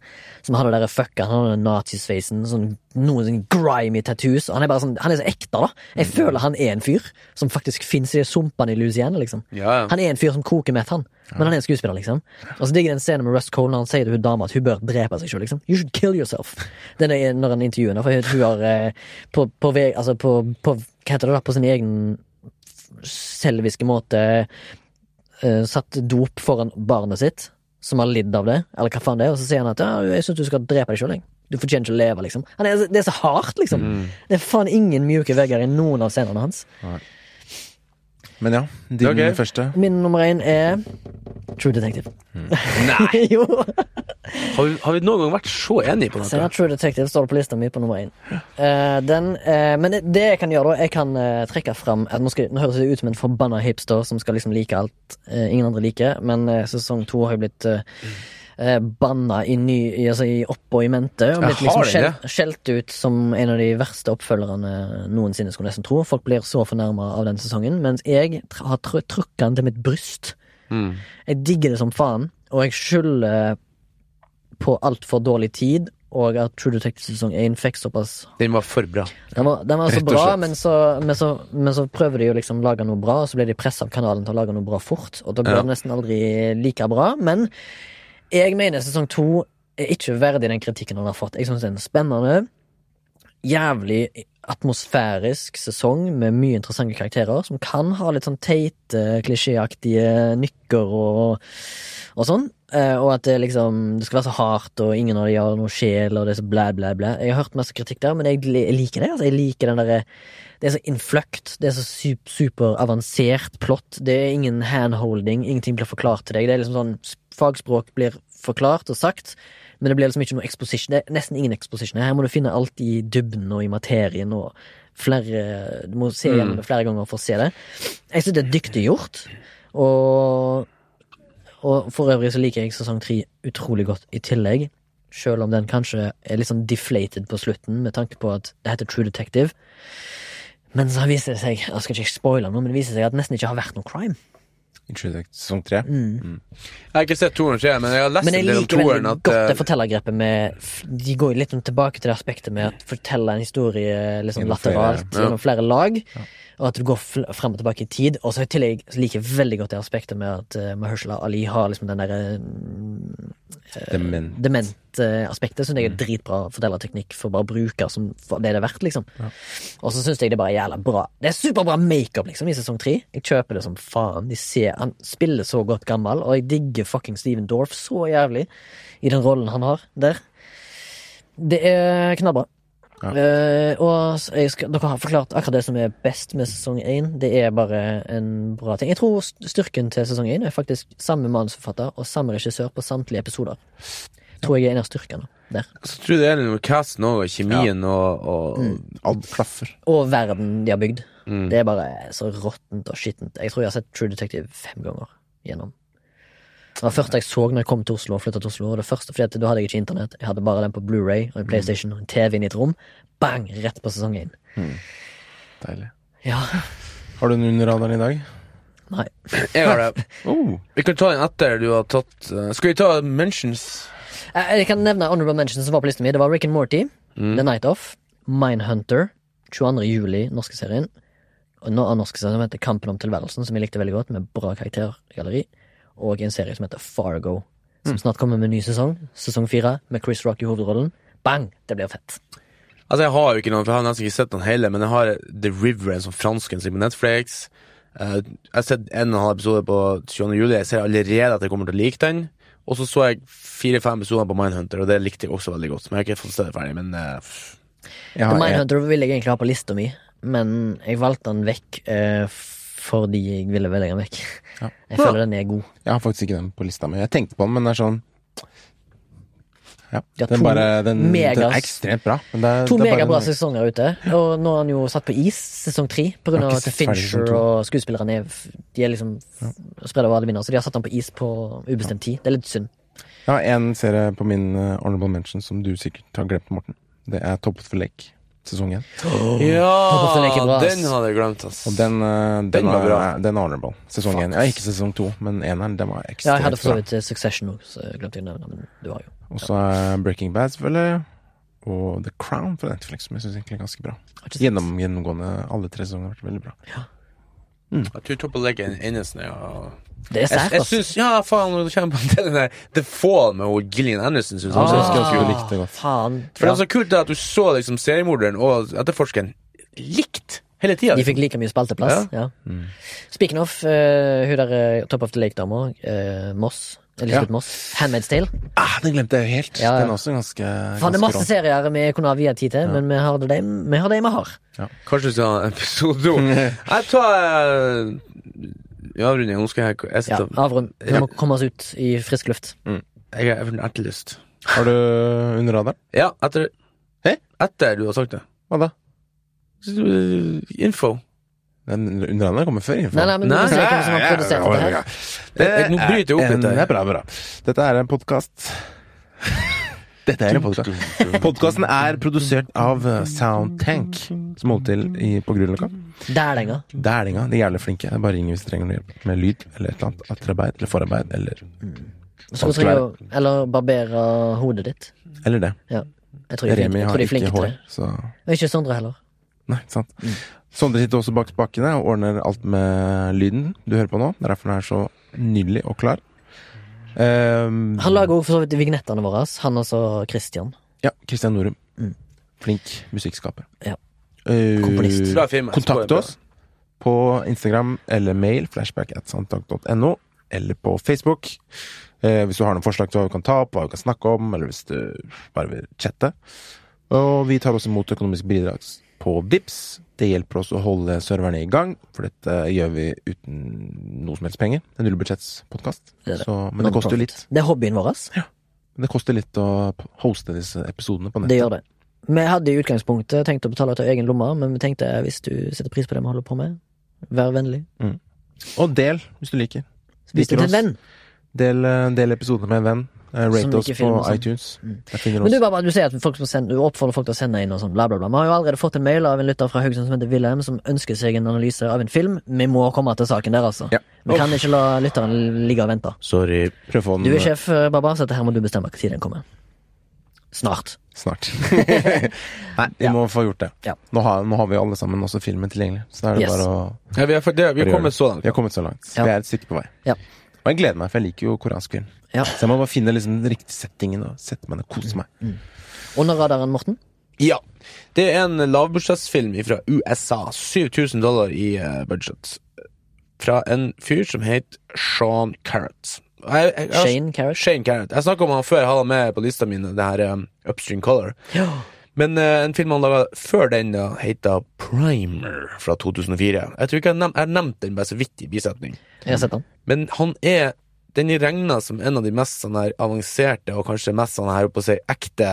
Som hadde der fucka, han hadde nazisveisen, sånn noen sånn grimy tattoos. Han er bare sånn, han er så ekte, da. Jeg føler han er en fyr som faktisk fins i de sumpene i Louisiana, liksom. Ja, ja. Han er en fyr som koker meth, han. Men han er en skuespiller, liksom. Og så digger jeg den scenen med Russ Cole når han sier til hun dama at hun bør drepe seg sjøl, liksom. You should kill yourself. Den er når han intervjuer henne, for hun har eh, på, på, vei- altså på, på Hva heter det da? På sin egen selviske måte uh, satt dop foran barnet sitt, som har lidd av det, eller hva faen det er, og så sier han at ja, jeg syns du skal drepe deg sjøl, jeg. Du fortjener ikke å leve, liksom. Han er, det er så hardt, liksom. Det er faen ingen mjuke vegger i noen av scenene hans. Men ja, din okay. første. Min nummer én er True Detective. Nei! jo! Har vi, har vi noen gang vært så enige på Så ja, noe? True Detective står på lista mi på nummer én. Uh, den, uh, men det, jeg kan gjøre, da Jeg kan uh, trekke fram nå, skal, nå høres det ut som en forbanna hipster som skal liksom like alt ingen andre liker, men sesong to har jo blitt banna i, ny, i, altså, i opp og i mente. Og blitt liksom skjelt, skjelt ut som en av de verste oppfølgerne noensinne, skulle nesten tro. Folk blir så fornærma av den sesongen, mens jeg har trukket den til mitt bryst. Mm. Jeg digger det som faen, og jeg skylder på altfor dårlig tid, og at True Detective sesong 1 fikk såpass Den var for bra. Den var, den var så bra, men så, men, så, men så prøver de å liksom lage noe bra, og så blir de pressa av kanalen til å lage noe bra fort, og da blir Ja. det nesten aldri like bra. Men jeg mener sesong 2 er ikke verdig den kritikken han har fått. Jeg syns det er en spennende, jævlig atmosfærisk sesong med mye interessante karakterer, som kan ha litt sånn teite, klisjéaktige nykker og, og sånn. Eh, og at det liksom Det skal være så hardt, og ingen av de har noe sjel, og det er så blæ, blæ, blæ. Jeg har hørt masse kritikk der, men jeg, liker det. Altså. Jeg liker den derre Det er så innfløkt. Det er så sup- superavansert plott. Det er ingen handholding. Ingenting blir forklart til deg. Det er liksom sånn Fagspråk blir forklart og sagt, men det blir liksom ikke noe exposition. Det er nesten ingen exposition. Her må du finne alt i dybden og i materien og flere Du må se gjennom det flere ganger for å se det. Jeg syns det er dyktig gjort, og og for øvrig så liker jeg sesong tre utrolig godt i tillegg. Selv om den kanskje er litt sånn deflated på slutten, med tanke på at det heter True Detective. Men så viser det seg, jeg skal ikke spoile noe, men det viser seg at det nesten ikke har vært noe crime. Sesong tre. Mm. Jeg har ikke sett toeren, men jeg har lest Men jeg liker veldig. At, godt det eh, fortellergrepet med De går litt tilbake til det aspektet med å fortelle en historie liksom Gjennom flere- lateralt ja. gjennom flere lag. Og at du går frem og tilbake i tid. Og så i tillegg liker jeg veldig godt det aspektet med at uh, Mahershala Ali har liksom den derre Dement. dement-aspektet. Syns jeg Mm. er dritbra fortellerteknikk for bare å bruke som det det er verdt, liksom. Og så syns jeg det bare er jævla bra. Det er superbra makeup, liksom, i sesong tre. Jeg kjøper det som faen. De ser, han spiller så godt gammel, og jeg digger fucking Steven Dorff så jævlig i den rollen han har der. Det er knallbra. Ja. Uh, og jeg skal, dere har forklart akkurat det som er best med sesong én. Det er bare en bra ting. Jeg tror styrken til sesong én er faktisk samme manusforfatter og samme regissør på samtlige episoder. Tror jeg er en av styrkene der. så tror jeg det er noe med casten òg, og kjemien og, og Mm. Alt klaffer. Og verden de har bygd. Mm. Det er bare så råttent og skittent. Jeg tror jeg har sett True Detective fem ganger gjennom. Det var første jeg så når jeg kom til Oslo og flytta til Oslo. Og det første, fordi at Da hadde jeg ikke internett. Jeg hadde bare den på Blu-ray og en PlayStation og en TV inn i et rom. Bang! Rett på sesong én. Deilig. Ja. Har du den under radaren i dag? Nei. Jeg har det. Oh. Vi kan ta den etter du har tatt uh, Skal vi ta mentions? Eh, Jeg kan nevne Honorable Mentions som var på lista mi. Det var Rick and Morty, Mm. The Night Off, Mindhunter, 22. juli, norske serien. Og nå av norske serien som heter Kampen om tilværelsen, som jeg likte veldig godt, med bra karaktergalleri. Og en serie som heter Fargo, som snart kommer med en ny sesong. Sesong fire, med Chris Rock i hovedrollen. Bang! Det blir fett. Altså Jeg har jo ikke noen, for jeg har nesten ikke sett den hele, men jeg har The River, en sånn fransk en som på Netflix. Eh, jeg har sett en og en halv episode på 20. juli. Jeg ser allerede at jeg kommer til å like den. Og så så jeg fire-fem episoder på Mindhunter, og det likte jeg også veldig godt. Men jeg har ikke fått se det ferdig. Men uh. Jeg har, jeg, Mindhunter vil jeg egentlig ha på lista mi, men jeg valgte den vekk eh, fordi jeg ville velge den vekk. Ja. Jeg føler den er god. jeg har faktisk ikke den på lista mi. Jeg tenkte på den, men det er sånn Ja. De Den, bare, den, den er ekstremt bra. Men det, To megabra sesonger ute, og nå er han jo satt på is, sesong tre, av at Fincher og skuespillerne er, de er liksom spredd over alle vinder, så de har satt han på is på ubestemt tid. Det er litt synd. Jeg har en serie på min uh, honorable mention som du sikkert har glemt, Morten. Det er Top for the Lake, sesong én. Top of the Lake er bra, Ja, den hadde jeg glemt, ass. Og den, uh, den, Den var er, bra. den er honorable. Sesong én. Ja, ikke sesong to, men eneren. Den var ekstremt bra. Ja, jeg hadde for så vidt eh, Succession òg, så jeg glemte å nevne, men du har jo. Og så er Breaking Bad, selvfølgelig. Og The Crown fra Netflix, som jeg syns egentlig er ganske bra. Gjennom, gjennomgående alle tre sesonger har vært veldig bra. Jeg tror Top of the Lake er den eneste jeg har Det er sterkt, jeg ass. syns Ja, faen, når du kommer på den der The Fall med Gillian Anderson, syns jeg Ah. er ganske du likte det godt. Faen. For det er så kult at du så liksom seriemorderen og etterforskeren likt hele tida. De fikk like mye spalteplass. Ja. Mm. Speaking of, uh, hun der eh, Top of the Lake-dama, uh, Moss. Elisabeth Ja. Moss. Handmaid's Tale. Ah, den glemte jeg jo helt. Ja. Den er også ganske, Faen, det er masse rå. serier vi kunne ha viet tid til, men vi har det vi har. Det vi har. Kanskje vi skal ha episode to. Jeg tar uh, avrunding. Nå skal jeg Ja, avrund. Vi må komme oss ut i frisk luft. jeg, jeg har ertelyst. Har du under radaren? Ja, etter Hæ? Etter du har sagt det. Hva da? Info. Den under radaren kommer før info. Nei, nei, men du Nei, må hvem som har produsert dette her. Det nå bryter jeg opp litt her. Det er bra, bra. Dette er en podkast Dette er en podkast. Podkasten er produsert av eh, Soundtank, som holder til i, på Grünerløkka. Dælinga. Dælinga. De er jævlig flinke. Det er bare ring hvis du trenger noe hjelp med lyd eller et eller annet. Etterarbeid eller forarbeid eller Så du trenger Eller barbere hodet ditt. Eller det. Ja. Jeg tror de jeg tror de er ikke flinke til det. så Og ikke Sondre heller. Nei, sant. Sondre sitter også bak spakene og ordner alt med lyden du hører på nå. Det er derfor den er så nydelig og klar. Um, Han lager også for så vidt vignettene våre. Han også Christian. Ja, Christian Norum. Mm. Flink musikkskaper. Ja. Uh, Komponist. Kontakt oss på Instagram eller mail flashback at samtakt.no, eller på Facebook. Uh, hvis du har noen forslag til hva vi kan ta opp, hva vi kan snakke om, eller hvis du bare vil chatte. Og vi tar også imot økonomisk bidrag på VIPS. Det hjelper oss å holde serverne i gang, for dette gjør vi uten noe som helst penger. Det er nullbudsjettspodkast. Men det koster jo litt. Det er hobbyen vår. Det koster litt å hoste disse episodene på Det gjør det. Vi hadde i utgangspunktet tenkt å betale av egen lomme, men vi tenkte hvis du setter pris på det vi holder på med, vær vennlig. Og del, hvis du liker. Hvis du Liker oss. Del, eh, del episodene med en venn. Eh, Rate oss på sånn. iTunes. Mm. Men du Baba, du sier at folk sende, du oppfordrer folk til å sende inn og sånn, bla, bla, bla. Vi har jo allerede fått en mail av en lytter fra Haugesund som heter Wilhelm, som ønsker seg en analyse av en film. Vi må komme til saken der, altså. Ja. Vi kan ikke la lytteren ligge og vente. Sorry. Prøv å få den Du er eh, sjef, eh, Baba, så dette her må du bestemme når den kommer. Snart. snart. Nei, vi må få gjort det. Ja. Nå, har, nå har vi alle sammen også filmen tilgjengelig, så da er det Yes. bare å Ja, vi har, kommet så langt. Vi har kommet så langt. Vi er et stykke på vei. Og jeg gleder meg, for jeg liker jo koreansk film. Ja. Så jeg må bare finne liksom den riktige settingen og sette meg ned og kose meg. Under radaren, Morten. Ja. Det er en lavbudsjettsfilm fra USA. 7000 dollar i eh, budget. Fra en fyr som heter Sean Carrot. Jeg, jeg, jeg, Shane Carrot. Shane Carrot. Jeg snakka om han før, jeg hadde han med på lista mi, det her um, Upstream Color. Ja. Men uh, en film han laga før den, da, heter Primer fra 2004. Jeg tror ikke jeg har nevnt, jeg den bare så vidt i bisetning. Jeg har sett den. Men han er Den er regna som en av de mest sånn her avanserte, og kanskje mest sånn her oppe å si ekte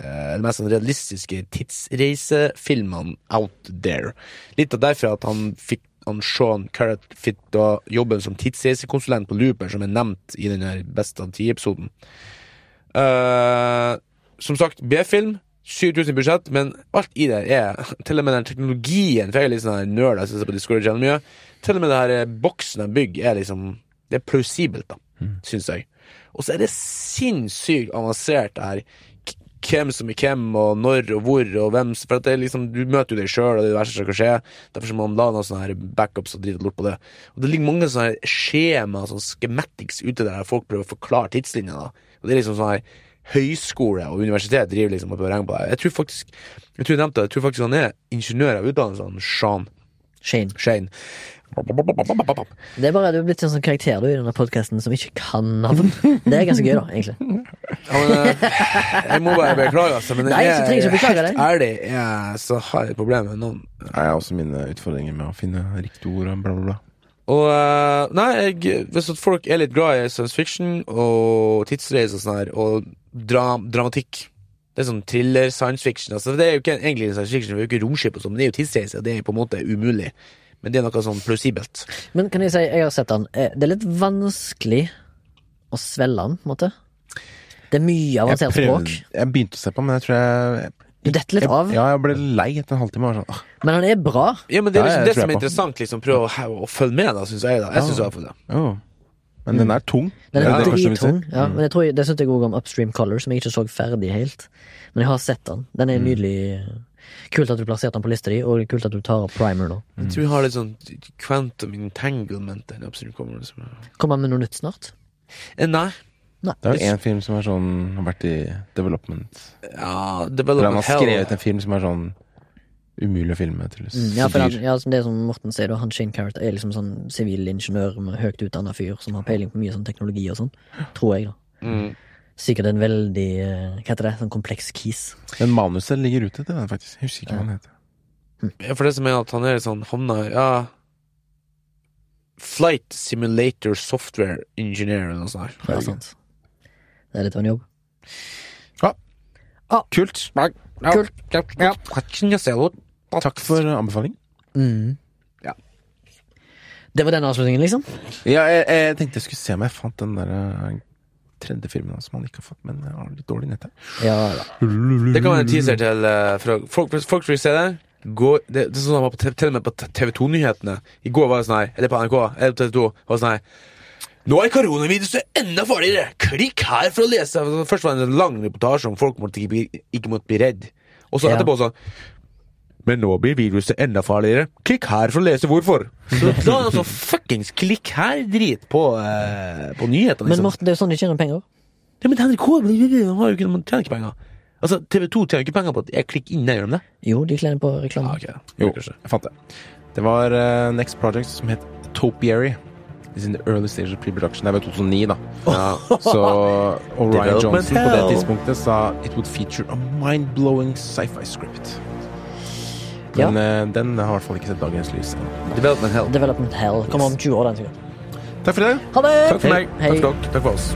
eh, Eller mest sånn realistiske tidsreisefilmene out there. Litt av derfor at han fikk han Sean Carrot fikk da jobben som tidsreisekonsulent på Looper, som er nevnt i den Best av ti-episoden. Uh, som sagt, B-film. 7000 i budsjett, men alt i det er Til og med den teknologien For jeg er litt sånn nerd, jeg ser på Discord Channel mye. Til og med det her eh, boksen de bygger, er liksom Det er plausibelt, da, syns jeg. Og så er det sinnssykt avansert, det her. Hvem som er hvem, og når og hvor, og hvem For at det er liksom Du møter jo deg sjøl, og det er det verste som kan skje. Derfor så må man la noen sånne her backups og drite lort på det. Og det ligger mange sånne her skjema, sånne schematics ute der, der folk prøver å forklare tidslinja, da. Og det er liksom sånn her Høyskole og universitet driver liksom og regner på det. Jeg tror faktisk Jeg tror jeg nevnte jeg tror faktisk han er ingeniør av utdannelse, han Sean Shane. Shane. Det er bare du er blitt en sånn karakter du i denne podkasten som ikke kan navn. Det er ganske gøy, da, egentlig. Ja, men, eh, jeg må bare beklage, altså. Men Nei, så trenger ikke beklager, helt deg. ærlig, jeg, så har jeg et problem med noen. Jeg har også mine utfordringer med å finne riktige ord og bla, bla, bla. Og eh, Nei, jeg, hvis folk er litt glad i science fiction og tidsreiser og sånn her, og dra, dramatikk Det er sånn thriller, science fiction. Altså, det er jo ikke egentlig science fiction, det er jo ikke romskip og sånn, men det er jo tidsreise, og det er på en måte umulig. Men det er noe sånn plausibelt. Men kan jeg si, jeg har sett den. Eh, Det er litt vanskelig å svelge den, på en måte. Det er mye Jeg, avansert språk. jeg begynte å se på, men jeg tror jeg Du detter litt av. Ja, jeg ble lei etter en halvtime. Sånn, Men han er bra. Ja, men det er liksom ja, det som er interessant, liksom, prøve å, å følge med, da, syns jeg. da Jeg synes i hvert fall det. Åh». Men den er tung. Den er er det ser. drittung. Ja, men jeg tror, det syns jeg òg om Upstream Color, som jeg ikke så ferdig helt. Men jeg har sett den. Den er nydelig. Kult at du plasserte den på lista di, og kult at du tar opp primer nå. Jeg tror vi har litt sånn quantum entanglement der. Upstream Color. Liksom. Kommer han med noe nytt snart? Eh, Nei. Det er en film som er sånn, har vært i development. Ja, development Eller han har Hell. skrevet en film som er sånn umulig å filme til Mm, ja, for han, dyr. ja, det som Morten sier, han Shane Carrot er liksom sånn sivilingeniør med høyt utdanna fyr som har peiling på mye sånn teknologi og sånn. Tror jeg, da. Mm. Sikkert en veldig eh, Hva heter det? Sånn kompleks kis. Men manuset ligger ute til den, faktisk. Jeg husker ikke hva han heter. Ja, for det som er at han er sånn havna Ja Flight Simulator Software Engineer eller noe sånt. Det er sant. Det er litt av en jobb. Kult. Kult. Takk for anbefaling. Mm. Ja. Det var den avslutningen, liksom? Ja, jeg, jeg tenkte jeg skulle se om jeg fant den der eh, tredje filmen som han ikke har fått, men jeg har litt dårlig nett her. Ja da. Det kan være en teaser til eh, folk, folk vil se det. Gå, det, det er sånn han var på, TV til og med på TV 2-nyhetene. I går var det sånn her, eller på NRK, eller på TV 2, var det sånn her Nå er koronaviruset enda farligere! Klikk her for å lese! Først var det en lang reportasje om folk måtte ikke, ikke måtte bli redd. Og så Ja. etterpå sånn Men nå blir viruset enda farligere. Klikk her for å lese hvorfor. Så da altså fuckings klikk her-drit på, eh, på nyhetene. Men Martin, Morten, det er jo sånn de tjener penger. Ja, men NRK har jo ikke, man tjener ikke penger. Altså, TV 2 tjener ikke penger på at jeg klikker inn der, gjør de det? Jo, de tjener på reklame. Ah, okay. Jo, jeg fant det. Det var uh, Next Project som het Topiary. It's in the early stage of pre-production. Det var 2009, da. Så Orion Johnson på det tidspunktet sa it would feature a mind-blowing sci-fi script. Ja. Men eh, den har i hvert fall ikke sett dagens lys. Development Hell. Development Hell. Kommer om 20 år, den sikkert. Takk for det. Ha det! Takk for meg. Hei. Takk for dere. Takk for oss.